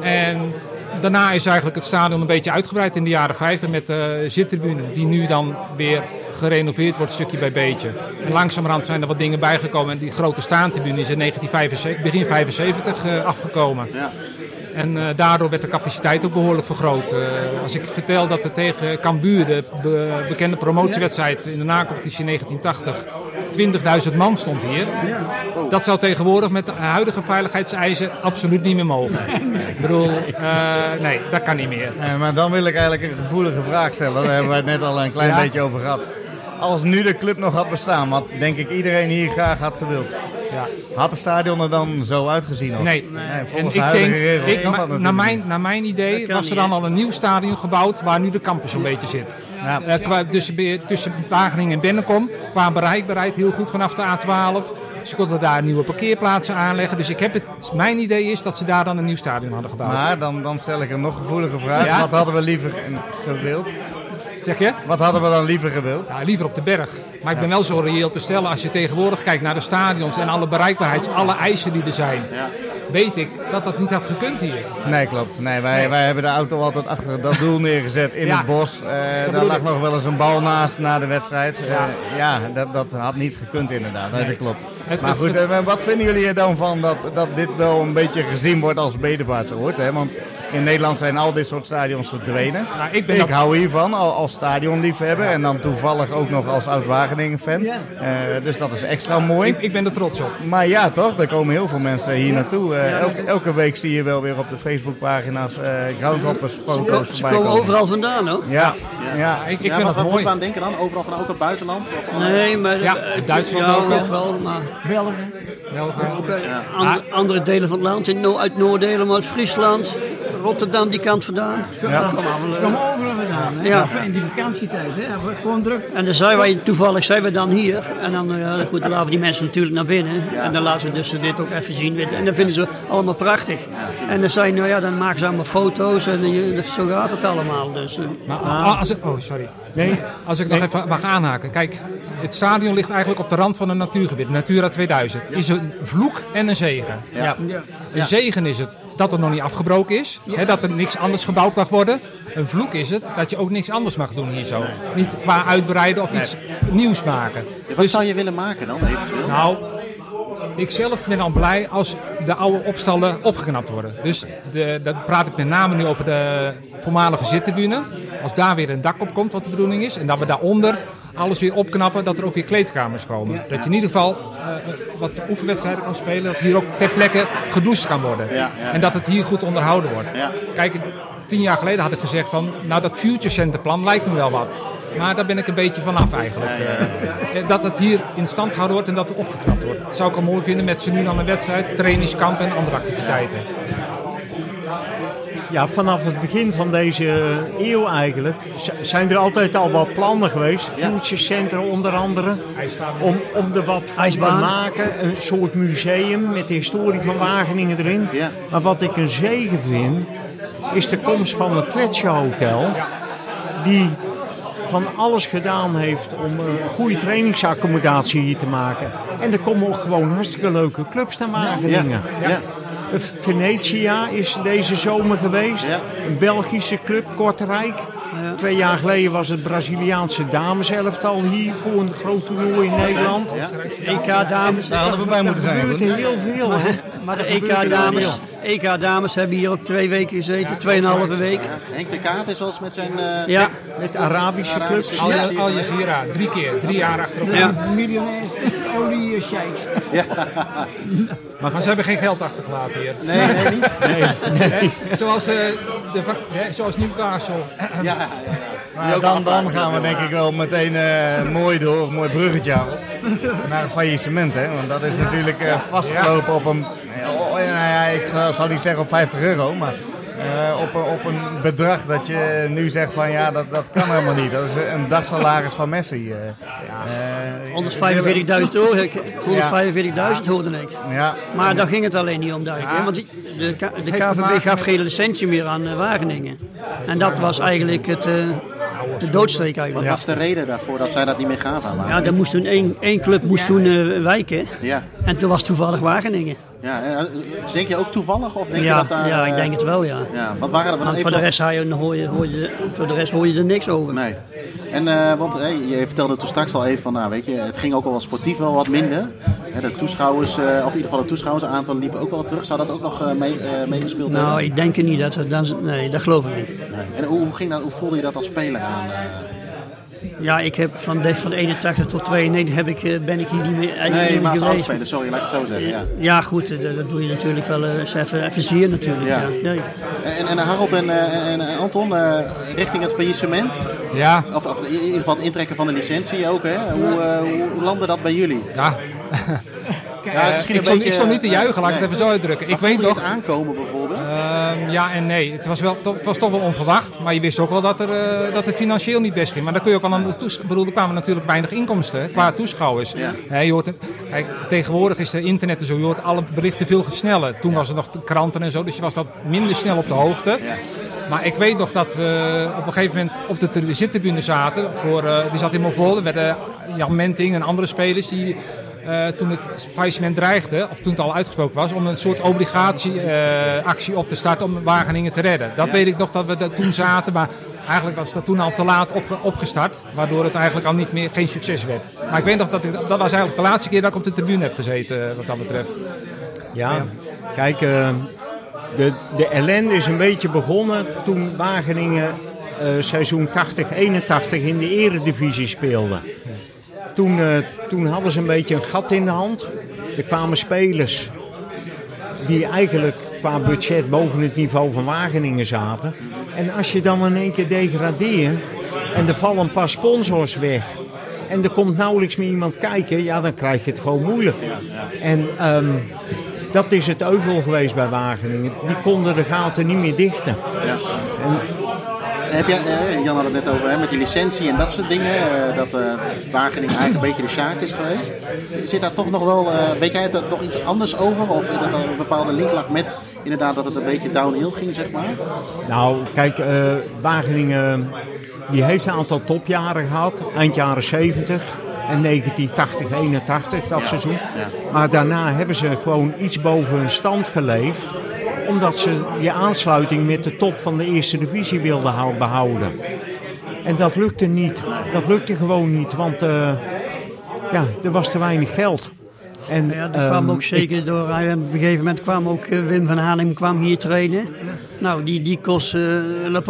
Ja. En daarna is eigenlijk het stadion een beetje uitgebreid in de jaren 50 met de zittribune. Die nu dan weer gerenoveerd wordt, stukje bij beetje. En langzamerhand zijn er wat dingen bijgekomen. En die grote staantribune is in 1975, begin 75 uh, afgekomen. En uh, daardoor werd de capaciteit ook behoorlijk vergroot. Uh, als ik vertel dat er tegen Cambuur, de be bekende promotiewedstrijd in de nacompetitie 1980, 20.000 man stond hier. Dat zou tegenwoordig met de huidige veiligheidseisen absoluut niet meer mogen. Ik bedoel, eh, nee, dat kan niet meer. Nee, maar dan wil ik eigenlijk een gevoelige vraag stellen. Daar hebben wij het net al een klein Ja. beetje over gehad. Als nu de club nog had bestaan, wat denk ik iedereen hier graag had gewild. Ja. Had het stadion er dan zo uitgezien? Of? Nee, en de ik denk, naar, mijn, naar mijn idee was er dan al een nieuw stadion gebouwd waar nu de campus zo'n beetje zit. Ja. Eh, qua, tussen, tussen Wageningen en Bennekom, qua bereikbaarheid heel goed vanaf de A12. Ze konden daar nieuwe parkeerplaatsen aanleggen. Dus ik heb het, mijn idee is dat ze daar dan een nieuw stadion hadden gebouwd. Maar dan, dan stel ik een nog gevoelige vraag. Ja. Wat hadden we liever gewild? Zeg je? Wat hadden we dan liever gewild? Ja, liever op de berg. Maar ik ben wel zo reëel te stellen, als je tegenwoordig kijkt naar de stadions en alle bereikbaarheids, alle eisen die er zijn, weet ik dat dat niet had gekund hier. Nee, klopt. Nee, wij, wij hebben de auto altijd achter dat doel neergezet in Ja. het bos. Eh, daar lag ik. nog wel eens een bal naast na de wedstrijd. Eh, Ja. ja, dat, dat had niet gekund inderdaad. Nee, dat klopt. Het- maar goed, het- eh, wat vinden jullie er dan van dat, dat dit wel een beetje gezien wordt als bedevaartsoord? Hè? Want in Nederland zijn al dit soort stadions verdwenen. Nou, ik ben ik dat- hou hiervan al, als stadionliefhebber en dan toevallig ook nog als oud-Wageningen-fan. Ja. Eh, dus dat is extra mooi. Ik, ik ben er trots op. Maar ja, toch? Er komen heel veel mensen hier naartoe. Eh, elke, elke week zie je wel weer op de Facebookpagina's eh groundhoppers foto's Ze komen overal vandaan hoor. Ja, ja. Ik, ik ja, vind wat mooi. aan denken dan? Overal van ook het buitenland? Of, Nee, maar Ja, Duitsland ja, ook wel. wel. Maar Belgen. ook andere, andere delen van het land, uit Noord-Nederland, uit Friesland, Rotterdam die kant vandaan. Ja. Kom allemaal, Ze eh, overal vandaan. Hè? Ja. In die vakantietijd. Hè? Gewoon druk. En dan zijn wij, toevallig zijn we dan hier. En dan, eh, goed, dan laten we die mensen natuurlijk naar binnen. En dan laten we dus dit ook even zien. weet. En dat vinden ze allemaal prachtig. En dan, zijn, nou ja, dan maken ze allemaal foto's en eh, zo gaat het allemaal. Dus, Maar a- als ik, oh, sorry. Nee, Als ik nog even mag aanhaken. Kijk, het stadion ligt eigenlijk op de rand van een natuurgebied. Natura 2000. Is een vloek en een zegen. Ja. Een zegen is het dat het nog niet afgebroken is. Hè, dat er niks anders gebouwd mag worden. Een vloek is het dat je ook niks anders mag doen hier zo. Niet qua uitbreiden of iets nieuws maken. Wat zou je willen maken dan eventueel? Nou, ik zelf ben al blij als de oude opstallen opgeknapt worden. Dus de, dat praat ik met name nu over de voormalige zittribune. Als daar weer een dak op komt, wat de bedoeling is. En dat we daaronder alles weer opknappen, dat er ook weer kleedkamers komen. Dat je in ieder geval eh, wat oefenwedstrijden kan spelen. Dat hier ook ter plekke gedoucht kan worden. Ja, ja. En dat het hier goed onderhouden wordt. Kijk, tien jaar geleden had ik gezegd van, nou dat Future Center plan lijkt me wel wat. Maar daar ben ik een beetje vanaf eigenlijk. Eh, Dat het hier in stand gehouden wordt en dat het opgeknapt wordt. Dat zou ik al mooi vinden met ze nu dan een wedstrijd, trainingskamp en andere activiteiten. Ja, vanaf het begin van deze eeuw eigenlijk zijn er altijd al wat plannen geweest. Future Center onder andere. Om, om er wat van te IJsbaan. maken. Een soort museum met de historie van Wageningen erin. Ja. Maar wat ik een zegen vind, is de komst van het Fletcher Hotel. Die van alles gedaan heeft om een goede trainingsaccommodatie hier te maken. En er komen ook gewoon hartstikke leuke clubs naar. Ja. ja. Venetia is deze zomer geweest. Ja. Een Belgische club, Kortrijk. Twee jaar geleden was het Braziliaanse dameselftal hier voor een groot toernooi in Nederland. EK dames. Daar hadden we bij moeten Er zijn. gebeurt Jeroen. heel veel. hè. Maar de Er gebeurt heel EK dames. EK dames hebben hier ook twee weken gezeten, tweeënhalve week. Henk de Kaat is wel eens met zijn... eh, Ja, Met Arabische clubs. Al, Jazeera, drie keer, drie jaar achter elkaar. Ja. Miljonairs, olie sheiks. Maar ze hebben geen geld achtergelaten hier. Nee, nee, niet. Hè? Zoals, eh, de, hè, zoals Newcastle. Ja, ja, ja. Maar dan, dan gaan we denk ik wel meteen eh, mooi door, een mooi bruggetje Harold, naar het faillissement. Hè? Want dat is natuurlijk eh, vastgelopen op een, oh, nou ja, ik zou- zou niet zeggen op 50 euro, maar eh, op, een- op een bedrag dat je nu zegt van ja, dat, dat kan helemaal niet. Dat is een dagsalaris van Messi. eh. Eh, 145.000 euro, ik- 145.000 hoorde ik. Ja, Maar daar ging het alleen niet om, duidelijk. hè, Want die- de, de KVB gaf geen licentie meer aan eh, Wageningen. En dat was eigenlijk het, eh, de doodsteek Wat eigenlijk. was de reden daarvoor dat zij dat niet meer gaven aan Ja, er moest toen één, één club moest toen eh, wijken. Ja. En toen was toevallig Wageningen. Ja. eh, Denk je ook toevallig? Of denk je Ja, dat daar, ja, ik eh, denk het wel, ja. Ja, wat waren er? Want voor de, rest hoor je, hoor je, je, voor de rest hoor je er niks over. Nee. En eh, want hey, je vertelde toen straks al even van, nou weet je, het ging ook al wel sportief wel wat minder. De toeschouwers, eh, of in ieder geval de toeschouwersaantallen liepen ook wel terug. Zou dat ook nog eh, mee, eh, meegespeeld Nou, hebben? ik denk het niet. Dat, dat, nee, dat geloof ik niet. Nee. En hoe, hoe, ging dat, hoe voelde je dat als speler aan? Eh? Ja, ik heb van de, van 81 tot 92 heb ik, eh, ben ik hier niet meer, eigenlijk Nee, niet maar als geweest. oudspeler, sorry, laat ik het zo zeggen. Ja. Ja, goed, eh, dat, dat doe je natuurlijk wel eh, eens even, even zeer natuurlijk. Ja. Ja. Nee. En, en Harold en, eh, en eh, Anton, eh, richting het faillissement, Ja, of, of in ieder geval het intrekken van de licentie ook, hè? Hoe, eh, hoe, hoe landde dat bij jullie? ja. Ja, het is misschien ik, stond, ik stond niet te juichen, laat ik het even zo uitdrukken. Ik weet nog, het aankomen bijvoorbeeld? Ehm, ja en nee. Het was, wel, het was toch wel onverwacht. Maar je wist ook wel dat, er, eh, dat het financieel niet best ging. Maar dan kun je ook wel aan de toeschouwers... bedoel, er kwamen natuurlijk weinig inkomsten qua toeschouwers. Ja. Hè, je hoort, kijk, tegenwoordig is het internet en zo. Je hoort alle berichten veel sneller. Toen was er nog de kranten en zo. Dus je was wat minder snel op de hoogte. Ja. Maar ik weet nog dat we op een gegeven moment op de zittribune zaten. Voor, eh, die zat helemaal vol. Er werden Jan Menting en andere spelers die... eh, toen het faillissement dreigde, of toen het al uitgesproken was, om een soort obligatieactie op te starten om Wageningen te redden. Dat weet ik nog dat we dat toen zaten, maar eigenlijk was dat toen al te laat opge- opgestart, waardoor het eigenlijk al niet meer geen succes werd. Maar ik weet nog dat ik, dat was eigenlijk de laatste keer dat ik op de tribune heb gezeten, eh, wat dat betreft. Ja, kijk, eh, de, de ellende is een beetje begonnen toen Wageningen eh, seizoen 80-81 in de eredivisie speelde. Toen, eh, toen hadden ze een beetje een gat in de hand. Er kwamen spelers die eigenlijk qua budget boven het niveau van Wageningen zaten. En als je dan in één keer degradeert en er vallen een paar sponsors weg en er komt nauwelijks meer iemand kijken, ja, dan krijg je het gewoon moeilijk. En ehm, dat is het euvel geweest bij Wageningen. Die konden de gaten niet meer dichten. En Heb jij, eh, Jan had het net over hè, met die licentie en dat soort dingen. eh, dat eh, Wageningen eigenlijk een beetje de sjaak is geweest. Zit daar toch nog wel, eh, weet jij er nog iets anders over? Of dat er een bepaalde link lag met inderdaad dat het een beetje downhill ging, zeg maar? Nou, kijk, eh, Wageningen die heeft een aantal topjaren gehad, eind jaren 70 en 1980, 81, dat seizoen. Maar daarna hebben ze gewoon iets boven hun stand geleefd, omdat ze die aansluiting met de top van de eerste divisie wilden hou- behouden. En dat lukte niet. Dat lukte gewoon niet, want eh, ja, er was te weinig geld. En, Ja, er kwam ehm, ook zeker door, eh, op een gegeven moment kwam ook eh, Wim van Hanem kwam hier trainen. Nou, die, die kost eh La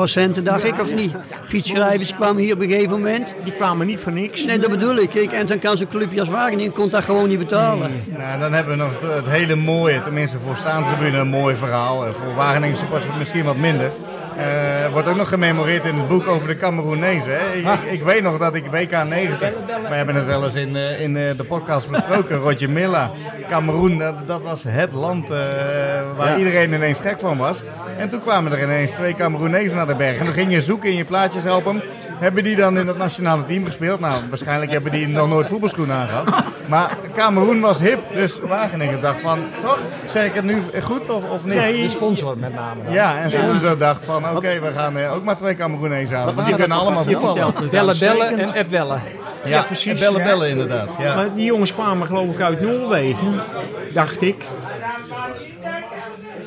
dacht ik, of niet? Piet Schrijvers kwam hier op een gegeven moment. die kwamen niet voor niks. Nee, dat bedoel ik. Kijk, en dan kan zo'n clubje als Wageningen kon dat gewoon niet betalen. Nou, dan hebben we nog het, het hele mooie, tenminste voor staantribune een mooi verhaal. En voor Wageningen supporters misschien wat minder. Eh, wordt ook nog gememoreerd in het boek over de Cameroenezen. Hè? Ik, ik, ik weet nog dat ik WK 90, we hebben het wel eens in, eh, in eh, de podcast besproken, Roger Milla. Cameroen, dat, dat was het land waar Ja. iedereen ineens gek van was. En toen kwamen er ineens twee Cameroenezen naar de berg. En dan ging je zoeken in je plaatjesalbum. Hebben die dan in het nationale team gespeeld? Nou, waarschijnlijk hebben die nog nooit voetbalschoenen aangehad. Maar Cameroen was hip, dus Wageningen dacht van, toch? Zeg ik het nu goed of, of niet? De sponsor met name. dan. Ja, en sponsor dacht van, oké, we gaan eh, ook maar twee Cameroenezen halen. Want Die kunnen allemaal voetballen. Bellen, bellen en app bellen. Ja, precies, En bellen, ja. bellen inderdaad. Ja. Maar die jongens kwamen geloof ik uit Noorwegen, dacht ik.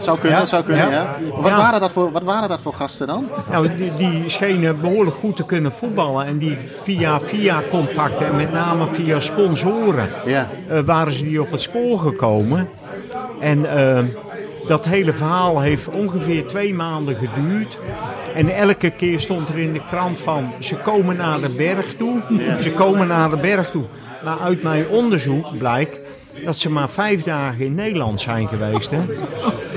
Zou kunnen, Ja, zou kunnen, ja. Wat, waren dat voor, wat waren dat voor gasten dan? Nou, die, die schenen behoorlijk goed te kunnen voetballen. En die via, via contacten en met name via sponsoren Ja. eh, waren ze die op het spoor gekomen. En eh, dat hele verhaal heeft ongeveer twee maanden geduurd. En elke keer stond er in de krant van ze komen naar de berg toe. Ze komen naar de berg toe. Maar uit mijn onderzoek blijkt dat ze maar vijf dagen in Nederland zijn geweest. Hè?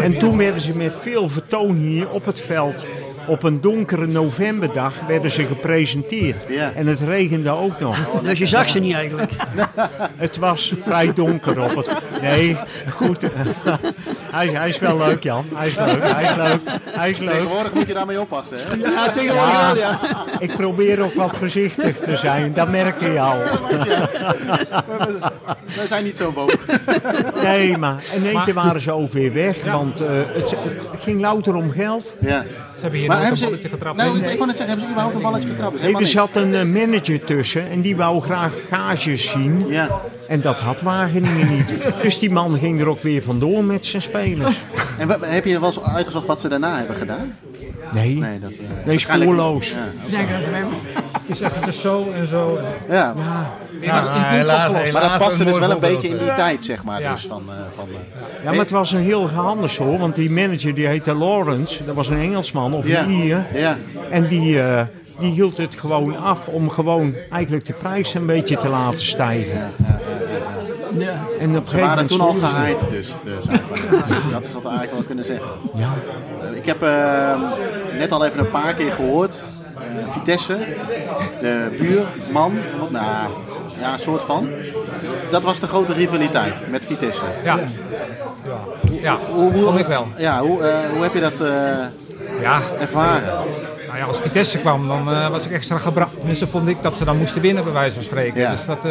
En toen werden ze met veel vertoon hier op het veld. Op een donkere novemberdag werden ze gepresenteerd. Ja. En het regende ook nog. Dus je zag ze niet eigenlijk. Het was vrij donker op het. Nee, goed. hij, hij is wel leuk, Jan. Hij is leuk. Hij is leuk. Hij is leuk. Tegenwoordig moet je daarmee oppassen, hè? Ja, tegenwoordig Ja, wel, ja. ik probeer ook wat voorzichtig te zijn. Dat merk je al. We zijn niet zo boog. Nee, maar in één keer waren ze ook weer weg. Want eh, het, het ging louter om geld. Ja. Ze hebben hier Maar hebben een balletje ze, getrapt. nou, ik, ik wou net zeggen, hebben ze überhaupt een balletje getrapt? Nee, er zat een eh, manager tussen en die wou graag gages zien. Ja. En dat had Wageningen niet. Dus die man ging er ook weer vandoor met zijn spelers. En heb je wel eens uitgezocht wat ze daarna hebben gedaan? Nee, Nee, dat, eh, nee spoorloos. Ja. Hebben. Het is echt het is zo en zo. Ja. Ja, in helaas. Maar dat paste dus wel een beetje in eh. die tijd, zeg maar. Ja. Dus van, eh, van, eh, Ja, maar het was een heel gehandels hoor. Want die manager die heette Lawrence. Dat was een Engelsman of Ja. een Ier. Ja. En die, eh, die hield het gewoon af om gewoon eigenlijk de prijs een beetje te laten stijgen. Ja. En op een Ze waren toen al gehaaid, dus. zaakwaarnemers. dat is wat we eigenlijk wel kunnen zeggen. Ja. Eh, Ik heb eh, net al even een paar keer gehoord. eh, Vitesse, de buurman, nou ja, een soort van. Dat was de grote rivaliteit met Vitesse. Ja, ja. vond ik wel. Ja, hoe, eh, hoe heb je dat eh, Ja, ervaren? Nou ja, als Vitesse kwam, dan eh, was ik extra gebracht. Tenminste, vond ik dat ze dan moesten winnen, bij wijze van spreken. Ja. Dus dat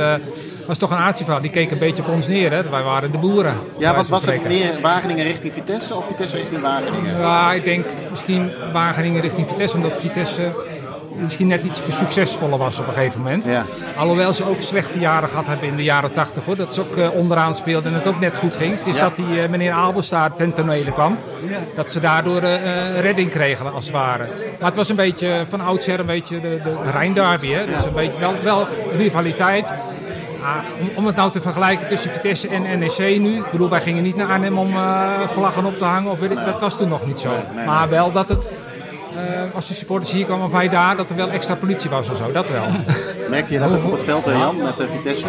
was toch een aardje Die keken een beetje op ons neer. Hè. Wij waren de boeren. Ja, wat was het meer Wageningen richting Vitesse of Vitesse richting Wageningen? Ja, ik denk misschien Wageningen richting Vitesse, omdat Vitesse misschien net iets succesvoller was op een gegeven moment. Ja. Alhoewel ze ook slechte jaren gehad hebben in de jaren 80 hoor. Dat ze ook eh, onderaan speelden en het ook net goed ging. Het is Ja. dat die eh, meneer Abels daar ten tonele kwam. Dat ze daardoor eh, redding kregen als het ware. Maar het was een beetje van oudsher een beetje de, de Rijnderby. Hè? Dus een beetje wel, wel rivaliteit. Ah, om, om het nou te vergelijken tussen Vitesse en NEC nu. Ik bedoel, wij gingen niet naar Arnhem om vlaggen op te hangen. Of weet ik, Dat was toen nog niet zo. Nee, nee, maar wel dat het, eh, als de supporters hier kwamen wij daar, dat er wel extra politie was of zo. Dat wel. Merkte je dat ook op het veld, eh, Jan, met eh, Vitesse?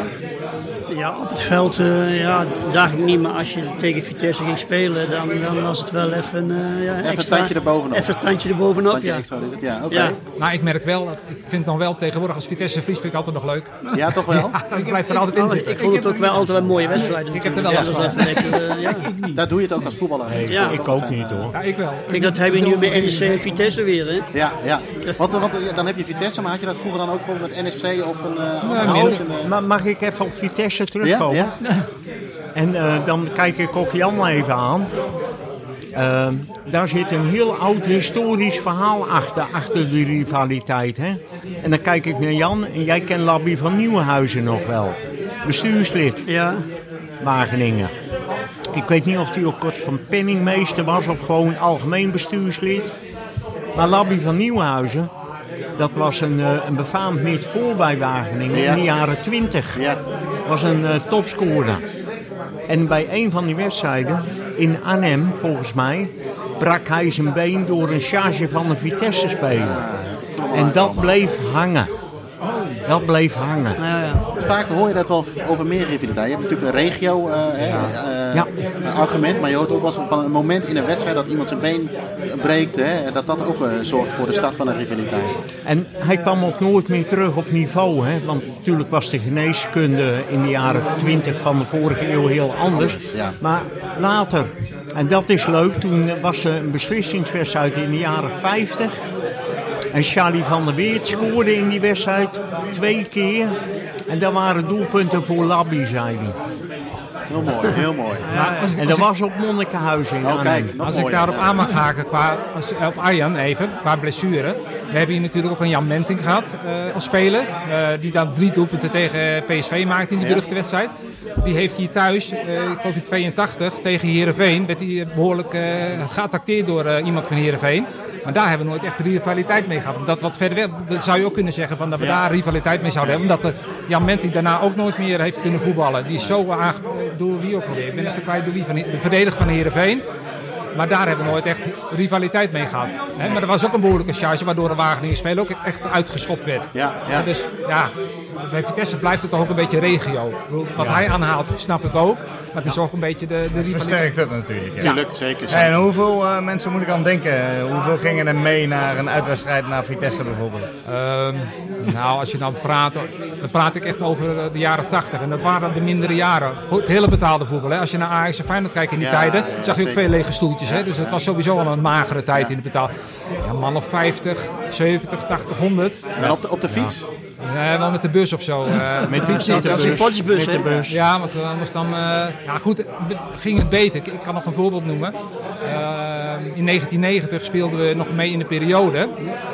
Ja, op het veld, eh, ja, dacht ik niet, maar als je tegen Vitesse ging spelen, dan, dan was het wel even, eh ja, een tandje erbovenop. Even een tandje erbovenop, Tandje ja. extra is het, ja. Oké. Ja. Nou, ik merk wel, dat- ik vind dan wel tegenwoordig als Vitesse verliest, vind ik altijd nog leuk. Ja, toch wel? Ik blijf er altijd in zitten. ik vond het ook wel altijd wel mooie wedstrijden. Ik heb er wel Ja, van. even lekker, eh, ja. Daar doe je het ook als voetballer. Ja. Ik ook niet hoor. Ja, ik wel. Kijk, dat hebben we nu met NEC en Vitesse weer, hè. Ja, ja. Want, eh, want eh, dan heb je Vitesse, maar had je dat vroeger dan ook bijvoorbeeld met NSC of een... eh, andere Nee, eh, Ma- mag ik even op Vitesse ja, terugkomen? ja? En eh, dan kijk ik ook Jan even aan. Ehm, daar zit een heel oud historisch verhaal achter, achter die rivaliteit. Hè? En dan kijk ik naar Jan en jij kent Labby van Nieuwenhuizen nog wel. Bestuurslid Ja, Wageningen. Ik weet niet of hij ook kort van penningmeester was of gewoon algemeen bestuurslid. Maar Labby van Nieuwenhuizen, dat was een, eh, een befaamd midvoor bij Wageningen Ja. in de jaren 20 Ja. Was een eh, topscorer. En bij een van die wedstrijden in Arnhem, volgens mij, brak hij zijn been door een charge van een Vitesse-speler. En dat bleef hangen. Dat bleef hangen. ja, ja. Vaak hoor je dat wel over meer rivaliteit. Je hebt natuurlijk een regio eh, eh, argument, maar je hoort ook wel van een moment in een wedstrijd dat iemand zijn been breekt. Hè, dat dat ook eh, zorgt voor de start van een rivaliteit. En hij kwam ook nooit meer terug op niveau. Hè? Want natuurlijk was de geneeskunde in de jaren 20 van de vorige eeuw heel anders. Maar later, en dat is leuk, toen was er een beslissingswedstrijd in de jaren 50. En Charlie van der Weert scoorde in die wedstrijd twee keer. En dat waren doelpunten voor Labby, zei hij. Heel mooi, heel mooi. En dat was op Monnikenhuizen in Oh kijk, Als ik daarop aan mag haken, qua, als, op Arjan even, qua blessure. We hebben hier natuurlijk ook een Jan Menting gehad eh, als speler. eh, die dan drie doelpunten tegen PSV maakte in die beruchte wedstrijd. Die heeft hier thuis, eh, ik geloof in 82, tegen Heerenveen, werd hij eh, behoorlijk eh geattacteerd door iemand van Heerenveen. Maar daar hebben we nooit echt rivaliteit mee gehad. Omdat wat verder weg, dat zou je ook kunnen zeggen van dat we Ja. daar rivaliteit mee zouden hebben. Omdat de Jan Menting daarna ook nooit meer heeft kunnen voetballen. Die is zo aange... Door wie ook alweer? Ik ben even kwijt door wie. Van, de verdediger van Heerenveen. Maar daar hebben we nooit echt rivaliteit mee gehad. Maar er was ook een behoorlijke charge waardoor de Wageningen spelen ook echt uitgeschopt werd. Ja, ja. Dus ja, bij Vitesse blijft het toch ook een beetje regio. Wat hij aanhaalt snap ik ook. Maar het is ook een beetje de, de rivaliteit. Versterkt het natuurlijk. Ja. Tuurlijk, zeker. En hoeveel eh, mensen moet ik aan denken? Hoeveel gingen er mee naar een uitwedstrijd naar Vitesse bijvoorbeeld? Ehm, nou, als je dan praat, dan praat ik echt over eh, de jaren 80. En dat waren de mindere jaren. Het hele betaalde voetbal. Hè. Als je naar Ajax en Feyenoord kijkt in die Ja, tijden, ja, zag je ook zeker. veel lege stoeltjes. Hè. Dus het was sowieso al een magere tijd in het betaal. Ja, man of 50, 70, 80, 100. En op de, op de fiets? Nee, wel met de bus of zo. eh, Met fiets de is- supportersbus, Met de bus. Ja, want eh, anders dan... eh, ja goed, ging het beter. Ik, kan nog een voorbeeld noemen. Eh, in 1990 speelden we nog mee in de periode.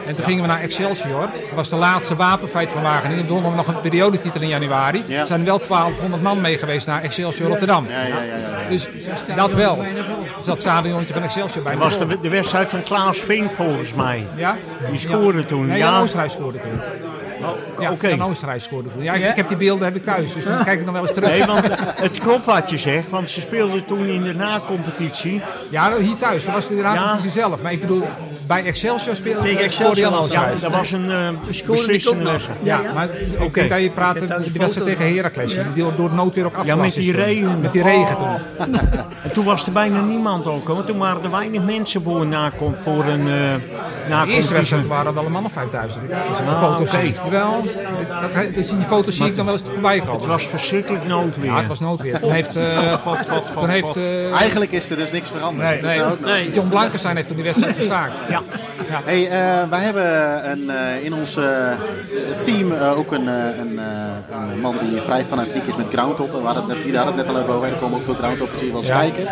En toen gingen we naar Excelsior. Dat was de laatste wapenfeit van Wageningen. Toen we nog een periodetitel in januari. Ja. Er zijn wel 1200 man mee geweest naar Excelsior Rotterdam. Ja. ja, ja. Dus dat wel. Dat stadionnetje van Excelsior bij Dat was de, de wedstrijd van Klaas Vink volgens mij. Ja? Die scoorde toen. Nee, ja. Oosterhuis scoorde toen. Ja, Oké. Jan Oosterhuis scoorde toen. Ja, ik, ik heb die beelden heb ik thuis, dus dan kijk ik nog wel eens terug. Nee, want het klopt wat je zegt, want ze speelden toen in de na-competitie. Ja, hier thuis. Dat was de raadcompetitie zelf. Maar ik bedoel, bij Excelsior speelde Tegen eh, Excelsior Ja, dat was een uh, beslissende nog. wedstrijd. Ja, Ja, ja. maar denk dat je praat heb thuis die een wedstrijd tegen Heracles, die door, door nood weer ook afgelast Ja, met die toen. regen. Met die regen toen. En toen was er bijna niemand ook, hoor. Toen waren er weinig mensen voor, nakom, voor een uh, De eerste wedstrijd waren er wel een man of 5000. Ik als ik de Ah, foto's oké. zie. Jawel, dat, dat, dus die foto's zie ik dan wel eens voorbij komen. Het was verschrikkelijk noodweer. ja, het was noodweer. Toen heeft, eh, God, God, God, toen heeft eh, Eigenlijk is er dus niks veranderd. Nee, Dat nee, nou ook nog. Nee. John Blankenstein heeft toen die wedstrijd gestaakt. Ja, Hey, eh, wij hebben een, eh, in ons eh, team ook een, een, een man die vrij fanatiek is met groundtoppen. We hadden het net, jullie hadden het net al even over, er komen ook veel groundtoppers hier wel eens kijken.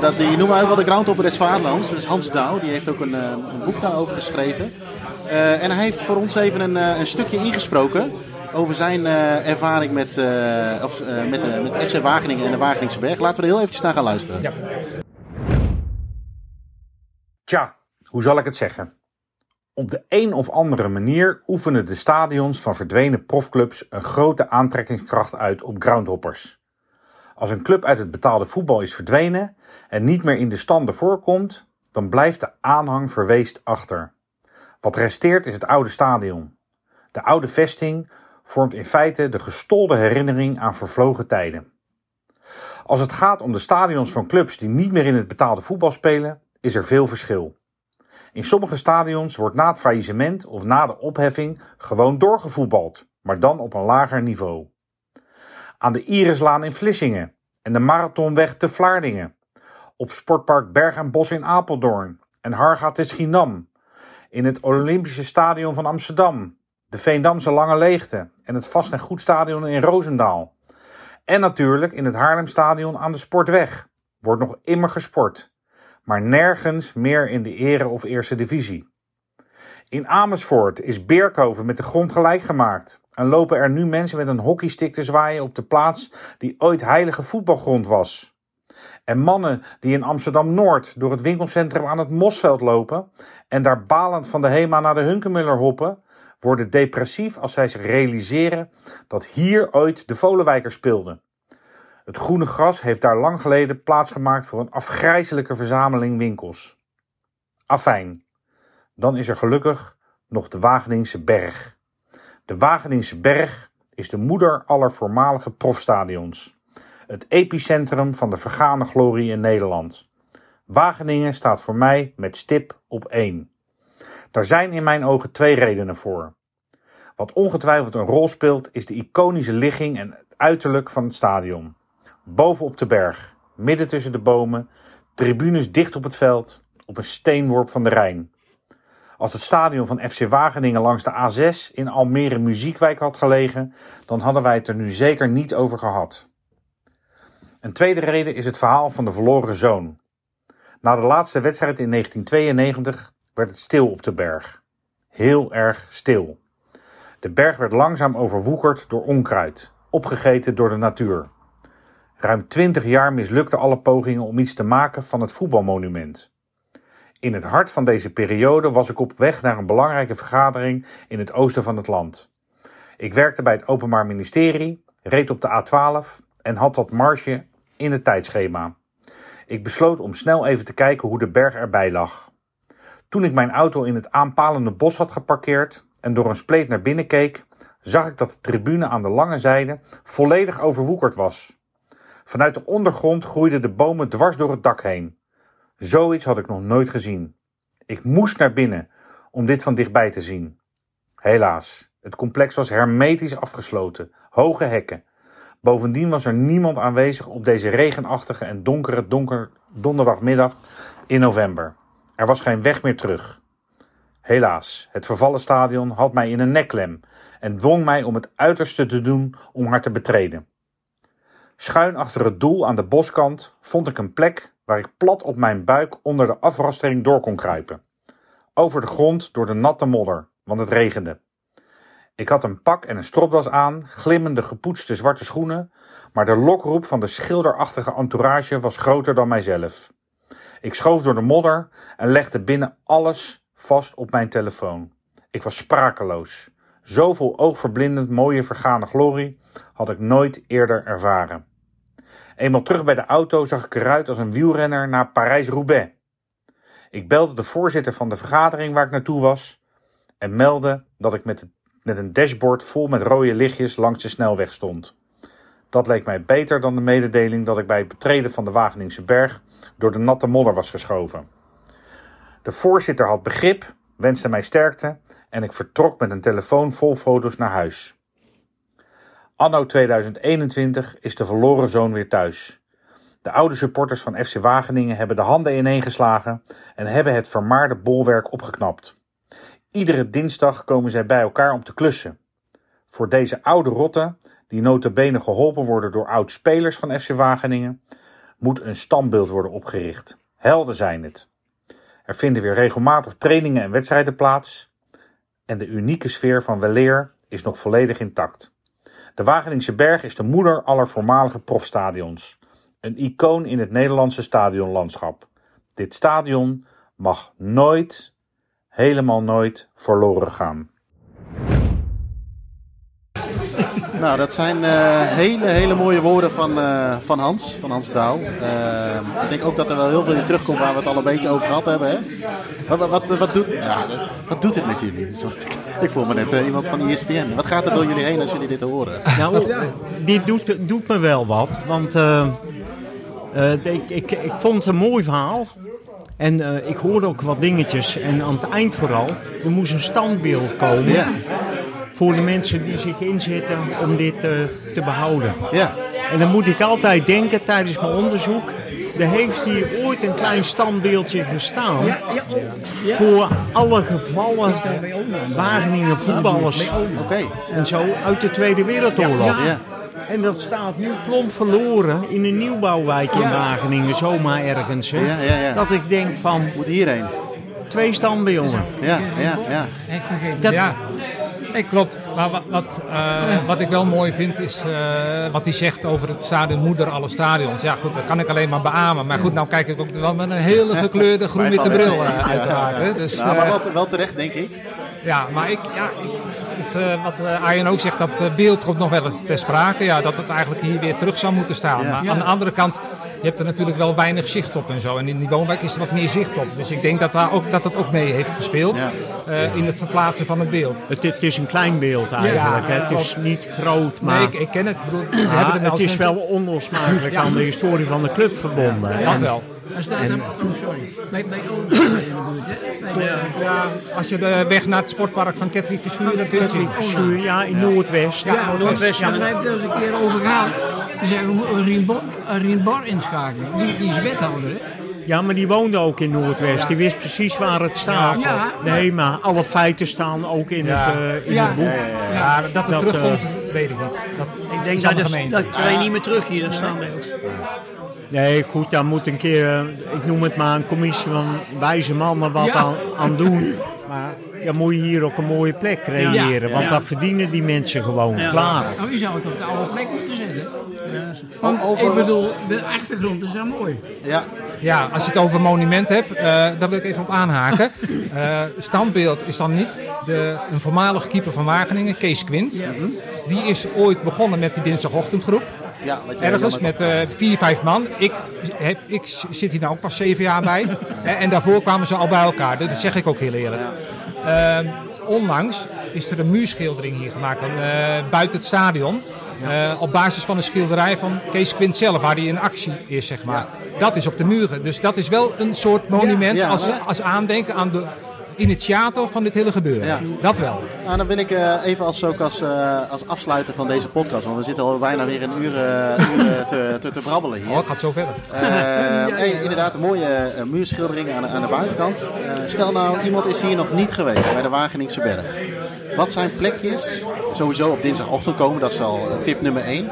Dat, die noemen we ook wel de groundtopper des vaderlands. Dat is Hans Douw, die heeft ook een, een boek daarover geschreven. En hij heeft voor ons even een, een stukje ingesproken over zijn ervaring met, of, met, met FC Wageningen en de Wageningse Berg. Laten we er heel eventjes naar gaan luisteren. Ja. Tja, hoe zal ik het zeggen? Op de een of andere manier oefenen de stadions van verdwenen profclubs een grote aantrekkingskracht uit op groundhoppers. Als een club uit het betaalde voetbal is verdwenen en niet meer in de standen voorkomt, dan blijft de aanhang verweest achter. Wat resteert is het oude stadion. De oude vesting vormt in feite de gestolde herinnering aan vervlogen tijden. Als het gaat om de stadions van clubs die niet meer in het betaalde voetbal spelen, is er veel verschil. In sommige stadions wordt na het faillissement of na de opheffing gewoon doorgevoetbald, maar dan op een lager niveau. Aan de Irislaan in Vlissingen en de Marathonweg te Vlaardingen, op Sportpark Berg en Bos in Apeldoorn en Harga te Schiedam, in het Olympische Stadion van Amsterdam, de Veendamse Lange Leegte en het Vast en Goed Stadion in Roosendaal. En natuurlijk in het Haarlemstadion aan de Sportweg wordt nog immer gesport maar nergens meer in de ere of eerste divisie. In Amersfoort is Beerkoven met de grond gelijk gemaakt en lopen er nu mensen met een hockeystick te zwaaien op de plaats die ooit heilige voetbalgrond was. En mannen die in Amsterdam Noord door het winkelcentrum aan het Mosveld lopen en daar balend van de Hema naar de Hunkemuller hoppen, worden depressief als zij zich realiseren dat hier ooit de Volenwijkers speelden. Het groene gras heeft daar lang geleden plaatsgemaakt voor een afgrijzelijke verzameling winkels. Afijn, dan is er gelukkig nog de Wageningse Berg. De Wageningse Berg is de moeder aller voormalige profstadions. Het epicentrum van de vergane glorie in Nederland. Wageningen staat voor mij met stip op één. Daar zijn in mijn ogen twee redenen voor. Wat ongetwijfeld een rol speelt is de iconische ligging en het uiterlijk van het stadion. Boven op de berg, midden tussen de bomen, tribunes dicht op het veld, op een steenworp van de Rijn. Als het stadion van FC Wageningen langs de A6 in Almere Muziekwijk had gelegen, dan hadden wij het er nu zeker niet over gehad. Een tweede reden is het verhaal van de verloren zoon. Na de laatste wedstrijd in 1992 werd het stil op de berg. Heel erg stil. De berg werd langzaam overwoekerd door onkruid, opgegeten door de natuur. Ruim twintig jaar mislukten alle pogingen om iets te maken van het voetbalmonument. In het hart van deze periode was ik op weg naar een belangrijke vergadering in het oosten van het land. Ik werkte bij het Openbaar Ministerie, reed op de A12 en had wat marge in het tijdschema. Ik besloot om snel even te kijken hoe de berg erbij lag. Toen ik mijn auto in het aanpalende bos had geparkeerd en door een spleet naar binnen keek, zag ik dat de tribune aan de lange zijde volledig overwoekerd was. Vanuit de ondergrond groeiden de bomen dwars door het dak heen. Zoiets had ik nog nooit gezien. Ik moest naar binnen om dit van dichtbij te zien. Helaas, het complex was hermetisch afgesloten, hoge hekken. Bovendien was er niemand aanwezig op deze regenachtige en donkere donker donderdagmiddag in november. Er was geen weg meer terug. Helaas, het vervallen stadion had mij in een nekklem en dwong mij om het uiterste te doen om haar te betreden. Schuin achter het doel aan de boskant vond ik een plek waar ik plat op mijn buik onder de afrastering door kon kruipen. Over de grond door de natte modder, want het regende. Ik had een pak en een stropdas aan, glimmende gepoetste zwarte schoenen, maar de lokroep van de schilderachtige entourage was groter dan mijzelf. Ik schoof door de modder en legde binnen alles vast op mijn telefoon. Ik was sprakeloos. Zoveel oogverblindend mooie vergane glorie had ik nooit eerder ervaren. Eenmaal terug bij de auto zag ik eruit als een wielrenner naar Parijs-Roubaix. Ik belde de voorzitter van de vergadering waar ik naartoe was en meldde dat ik met, een dashboard vol met rode lichtjes langs de snelweg stond. Dat leek mij beter dan de mededeling dat ik bij het betreden van de Wageningse berg door de natte modder was geschoven. De voorzitter had begrip, wenste mij sterkte en ik vertrok met een telefoon vol foto's naar huis. Anno 2021 is de verloren zoon weer thuis. De oude supporters van FC Wageningen hebben de handen ineengeslagen en hebben het vermaarde bolwerk opgeknapt. Iedere dinsdag komen zij bij elkaar om te klussen. Voor deze oude rotten, die notabene geholpen worden door oud-spelers van FC Wageningen, moet een standbeeld worden opgericht. Helden zijn het. Er vinden weer regelmatig trainingen en wedstrijden plaats en de unieke sfeer van weleer is nog volledig intact. De Wageningse Berg is de moeder aller voormalige profstadions. Een icoon in het Nederlandse stadionlandschap. Dit stadion mag nooit, helemaal nooit verloren gaan. Nou, dat zijn eh, hele, hele mooie woorden van, eh, van Hans, van Hans Douw. Eh, ik denk ook dat er wel heel veel in terugkomt waar we het al een beetje over gehad hebben. Hè? Wat, wat, wat, doet, ja, wat doet het met jullie? Ik, ik voel me net iemand van ESPN. Wat gaat er door jullie heen als jullie dit horen? Nou, dit doet, doet me wel wat. Want ik, ik, ik vond het een mooi verhaal. En ik hoorde ook wat dingetjes. En aan het eind vooral, er moest een standbeeld komen. Ja. Voor de mensen die zich inzetten om dit uh, te behouden. Ja. En dan moet ik altijd denken tijdens mijn onderzoek. Er heeft hier ooit een klein standbeeldje gestaan. Ja, ja, ja. Voor alle gevallen Wageningen voetballers. Oké. En zo uit de Tweede Wereldoorlog. Ja. En dat staat nu plomp verloren in een nieuwbouwwijk in Wageningen, zomaar ergens. Hè? Ja, ja, ja. Dat ik denk van, Moet hierheen. twee standbeelden. Ja, ja, ja. Ik vergeet Dat, Ja, klopt. Maar wat, wat, eh, wat ik wel mooi vind is eh, wat hij zegt over het stadion moeder alle stadions. Ja goed, dat kan ik alleen maar beamen. Maar goed, nou kijk ik ook wel met een hele gekleurde groen-witte bril eh, Ja, uiteraard. ja, hè. Dus, Nou, maar wel, wel terecht, denk ik. ja, maar ik, ja, het, het, eh, wat eh, Arjen ook zegt, dat beeld komt nog wel eens ter sprake. Ja, dat het eigenlijk hier weer terug zou moeten staan. Ja. Maar aan de andere kant, je hebt er natuurlijk wel weinig zicht op en zo. En in die woonwijk is er wat meer zicht op. Dus ik denk dat daar ook, dat, ook mee heeft gespeeld Ja. eh, in het verplaatsen van het beeld. het, het is een klein beeld eigenlijk. hè. Het is niet groot, maar Nee, ik, ik ken het. Bedoel, er wel het is wel onlosmakelijk aan de historie van de club verbonden. Dat wel. Staat oh, sorry. Bij, bij Olden in de buurt, hè? Bij, eh, Ja, als je de weg naar het sportpark van Kettwig Verschuur, dan kun je zien. Ja, in Noordwest. Ja, Noordwest. Ja, daar hebben we het eens een keer over gehad. Ze zeggen, we moeten Rien inschakelen. Die, die is wethouder, hè? Ja, maar die woonde ook in Noordwest. Die wist precies waar het staat. Ja. Nee, maar alle feiten staan ook in, Ja. het, eh, in Ja. het boek. Ja, dat het Dat, terugkomt, weet ik niet. Dat Ik denk is dat, dat, dat krijg je niet meer terug hier, dat standbeeld. Nee, goed, daar moet een keer, eh, ik noem het maar een commissie van wijze mannen wat Ja. aan, aan doen. Maar dan moet je hier ook een mooie plek creëren. Ja. Want Ja. dat verdienen die mensen gewoon. Klaar. Nou, je zou het op de oude plek moeten zetten. Want Over- ik bedoel, de achtergrond is wel mooi. Ja, Ja, als je het over monument hebt, eh, daar wil ik even op aanhaken. Eh standbeeld is dan niet de, een voormalige keeper van Wageningen, Kees Quint. Ja. Die is ooit begonnen met die dinsdagochtendgroep. Ja wat je Ergens met eh, vier, vijf man. Ik, heb, ik zit hier nou ook pas zeven jaar bij. en, en daarvoor kwamen ze al bij elkaar. Dat zeg ik ook heel eerlijk. Ehm, onlangs is er een muurschildering hier gemaakt dan, eh, buiten het stadion. Eh, op basis van een schilderij van Kees Quint zelf, waar hij in actie is, zeg maar. Dat is op de muren. Dus dat is wel een soort monument Ja. Als, als aandenken aan de initiator van dit hele gebeuren. Ja. Dat wel. Nou, dan wil ik eh, even als, ook als, eh, als afsluiter van deze podcast, want we zitten al bijna weer een uur, eh, uur te, te, te brabbelen hier. Oh, het gaat zo verder. Hey, inderdaad, een mooie muurschildering aan, de- aan de buitenkant. Stel nou, iemand is hier nog niet geweest bij de Wageningse Berg. Wat zijn plekjes? Sowieso op dinsdagochtend komen, dat is al tip nummer 1.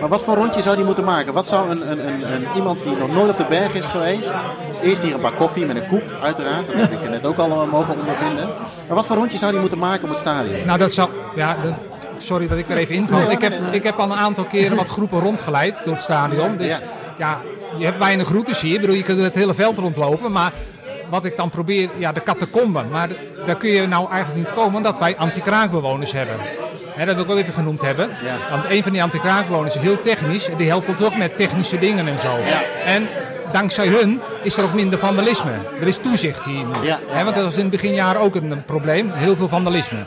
Maar wat voor rondje zou die moeten maken? Wat zou een, een, een, een, iemand die nog nooit op de berg is geweest... Eerst hier een bak koffie met een koek, uiteraard. Dat heb ik net ook al eh, mogen ondervinden. Maar wat voor rondje zou die moeten maken op het stadion? Nou, dat zou. Ja, dat- sorry dat ik er even inval. Ik heb, ik heb al een aantal keren wat groepen rondgeleid door het stadion. Dus Ja. ja, je hebt weinig routes hier. Ik bedoel, je kunt het hele veld rondlopen. Maar wat ik dan probeer, ja, de catacomben. Maar daar kun je nou eigenlijk niet komen, omdat wij anti-kraakbewoners hebben. Dat wil ik ook even genoemd hebben. Ja. Want een van die anti-kraakbewoners is heel technisch. En die helpt ons ook met technische dingen en zo. En dankzij hun is er ook minder vandalisme. Er is toezicht hier nu. Ja, want dat was in het beginjaren ook een, probleem. Heel veel vandalisme.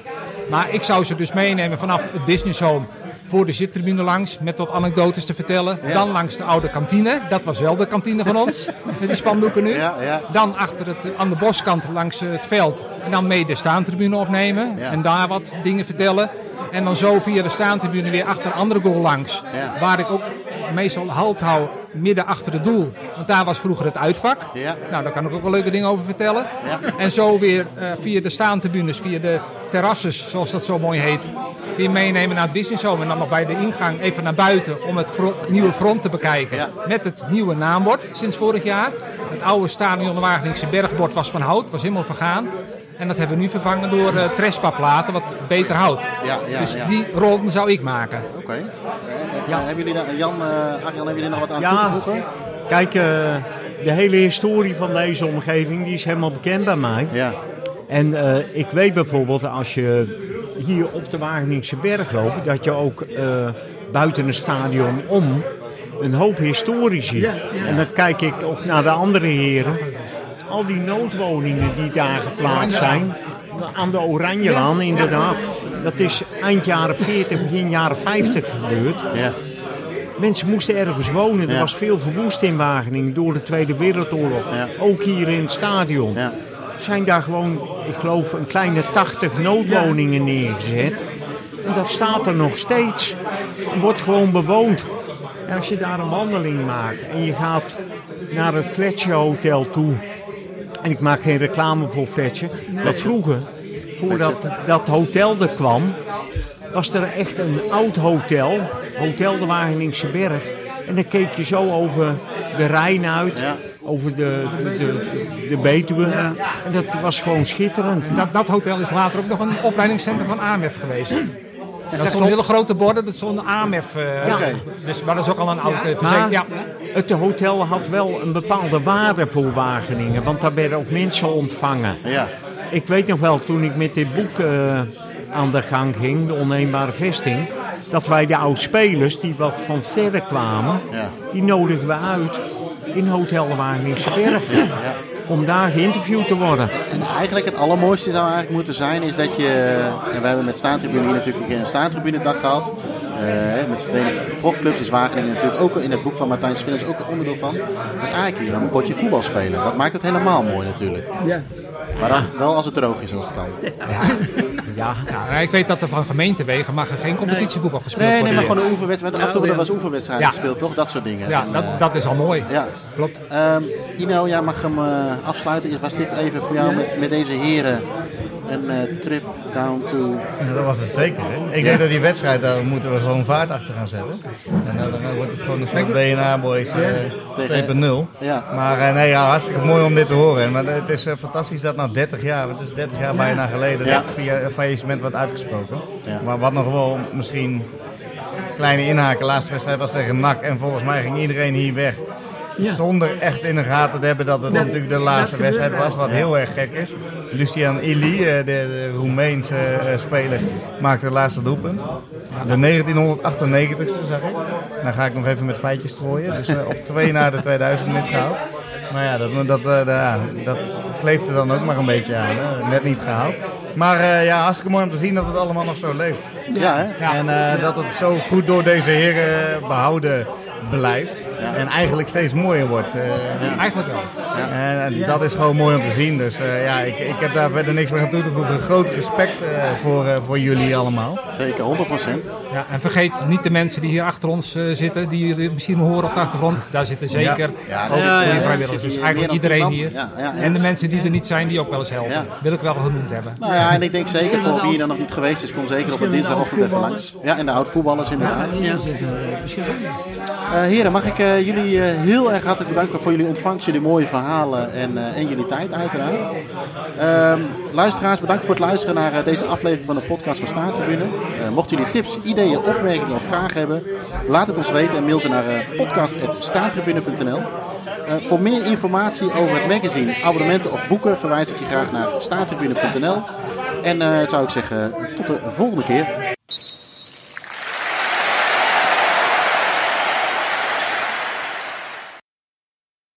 Maar ik zou ze dus meenemen vanaf het business home voor de zittribune langs met wat anekdotes te vertellen. Dan langs de oude kantine. Dat was wel de kantine van ons. met die spandoeken nu. Ja, ja. Dan achter het, aan de boskant langs het veld. En dan mee de staantribune opnemen. Ja. En daar wat dingen vertellen. En dan zo via de staantribune weer achter een andere goal langs. Ja. Waar ik ook meestal halt hou midden achter het doel. Want daar was vroeger het uitvak. Ja. Nou, daar kan ik ook wel leuke dingen over vertellen. Ja. En zo weer eh, via de staantribunes, via de terrasses, zoals dat zo mooi heet. Weer meenemen naar het business home. En dan nog bij de ingang even naar buiten om het nieuwe front te bekijken. Met het nieuwe naambord sinds vorig jaar. Het oude stadion de Wageningse bergbord was van hout, was helemaal vergaan. En dat hebben we nu vervangen door eh Trespa-platen, wat beter hout. Ja, ja, dus ja. die rol zou ik maken. Oké. Eh, hebben jullie daar, Jan, eh Arjan, hebben jullie nog wat aan toe Ja. te voegen? Kijk, eh, de hele historie van deze omgeving die is helemaal bekend bij mij. Ja. En eh, ik weet bijvoorbeeld als je hier op de Wageningse berg loopt, dat je ook eh, buiten het stadion om een hoop historie ziet. En dan kijk ik ook naar de andere heren. Al die noodwoningen die daar geplaatst zijn, aan de Oranjelaan inderdaad. Dat is eind jaren 40, begin jaren 50 gebeurd. Ja. Mensen moesten ergens wonen. Er Ja. was veel verwoest in Wageningen door de Tweede Wereldoorlog. Ja. Ook hier in het stadion. Ja. Zijn daar gewoon, ik geloof, een kleine 80 noodwoningen neergezet. En dat staat er nog steeds. Wordt gewoon bewoond. En als je daar een wandeling maakt en je gaat naar het Fletcher Hotel toe. En ik maak geen reclame voor Fletcher. Dat vroeger, voordat dat hotel er kwam, was er echt een oud hotel, Hotel de Wageningse Berg. En dan keek je zo over de Rijn uit, Ja. over de, de, de, Betuwe. En dat was gewoon schitterend. Dat, dat hotel is later ook nog een opleidingscentrum van AMF geweest. Dat stonden hele grote borden, dat stond AMF. eh, Ja. dus, maar dat is ook al een oud uh, Maar Ja. het hotel had wel een bepaalde waarde voor Wageningen, want daar werden ook mensen ontvangen. Ja. Ik weet nog wel, toen ik met dit boek eh, aan de gang ging, De Onneembare Vesting, dat wij de oud-spelers die wat van verder kwamen, Ja. die nodigden we uit in Hotel Wageningse Berg. Om daar geïnterviewd te worden. En eigenlijk het allermooiste zou eigenlijk moeten zijn is dat je, en we hebben met Staantribune hier natuurlijk een Staantribune dag gehad. Eh, met verdwenen profclubs is Wageningen natuurlijk ook in het boek van Martijn Svillens ook een onderdeel van. Dus eigenlijk hier een potje voetbal spelen. Dat maakt het helemaal mooi natuurlijk. Ja. Maar dan wel als het droog is als het kan. Ja, Ja, ik weet dat er van gemeentewegen mag er geen competitievoetbal gespeeld Nee, nee, worden. maar gewoon een oefenwedstrijd. Af en toe worden wel eens oefenwedstrijden Ja. gespeeld, toch? Dat soort dingen. Ja, En, dat, eh, dat is al mooi. ja. Klopt. Ehm, Ino, jij mag hem eh, afsluiten. Was dit even voor jou met, met deze heren een eh, trip down to... Ja, dat was het zeker. Hè? Ik denk dat die wedstrijd, daar moeten we gewoon vaart achter gaan zetten. En dan, dan wordt het gewoon een soort DNA Boys eh 2.0. Ja. Maar eh, nee, ja, hartstikke mooi om dit te horen. Maar het is eh, fantastisch dat na 30 jaar, het is 30 jaar bijna geleden, Ja. dat via een faillissement wordt uitgesproken. Ja. Maar wat nog wel misschien kleine inhaken, de laatste wedstrijd was tegen NAC en volgens mij ging iedereen hier weg. Zonder echt in de gaten te hebben dat het Dat- natuurlijk de laatste dat wedstrijd was, wat heel erg gek is. Lucian Illy, eh, de, de Roemeense eh, speler, maakte het laatste doelpunt. De 1998ste zag ik. Dan ga ik nog even met feitjes strooien. Dus eh, op 2 na de 2000 net gehaald. Maar ja, dat, dat, eh, ja, dat kleeft er dan ook maar een beetje aan. Hè. Net niet gehaald. Maar eh, ja, hartstikke mooi om te zien dat het allemaal nog zo leeft. Ja, hè? En eh, dat het zo goed door deze heren behouden blijft. En eigenlijk steeds mooier wordt. Eh, Eigenlijk wel. en dat is gewoon mooi om te zien. Dus eh, ja, ik, ik heb daar verder niks meer aan toe te voegen. Groot respect eh, voor, eh, voor jullie allemaal. Zeker, 100%. Ja, en vergeet niet de mensen die hier achter ons eh, zitten, die jullie misschien horen op de achtergrond. Daar zitten zeker Ja, ook daar zit, goede vrijwilligers. Dus eigenlijk iedereen hier. Ja, ja, ja. En de mensen die er niet zijn, die ook wel eens helpen. Ja. Wil ik wel genoemd hebben. Nou ja, en ik denk zeker voor wie er nog niet geweest is, kom zeker op een dinsdagochtend even langs. Ja, en de oud-voetballers inderdaad. Ja, er. Eh, heren, mag ik eh, jullie eh, heel erg hartelijk bedanken voor jullie ontvangst, jullie mooie verhalen en, eh, en jullie tijd uiteraard. Ehm, luisteraars, bedankt voor het luisteren naar deze aflevering van de podcast van Staantribune. Eh mochten jullie tips, ideeën, opmerkingen of vragen hebben, laat het ons weten en mail ze naar podcast.staantribune.nl. Eh, voor meer informatie over het magazine, abonnementen of boeken verwijs ik je graag naar staantribune.nl. En zou ik zeggen, tot de volgende keer.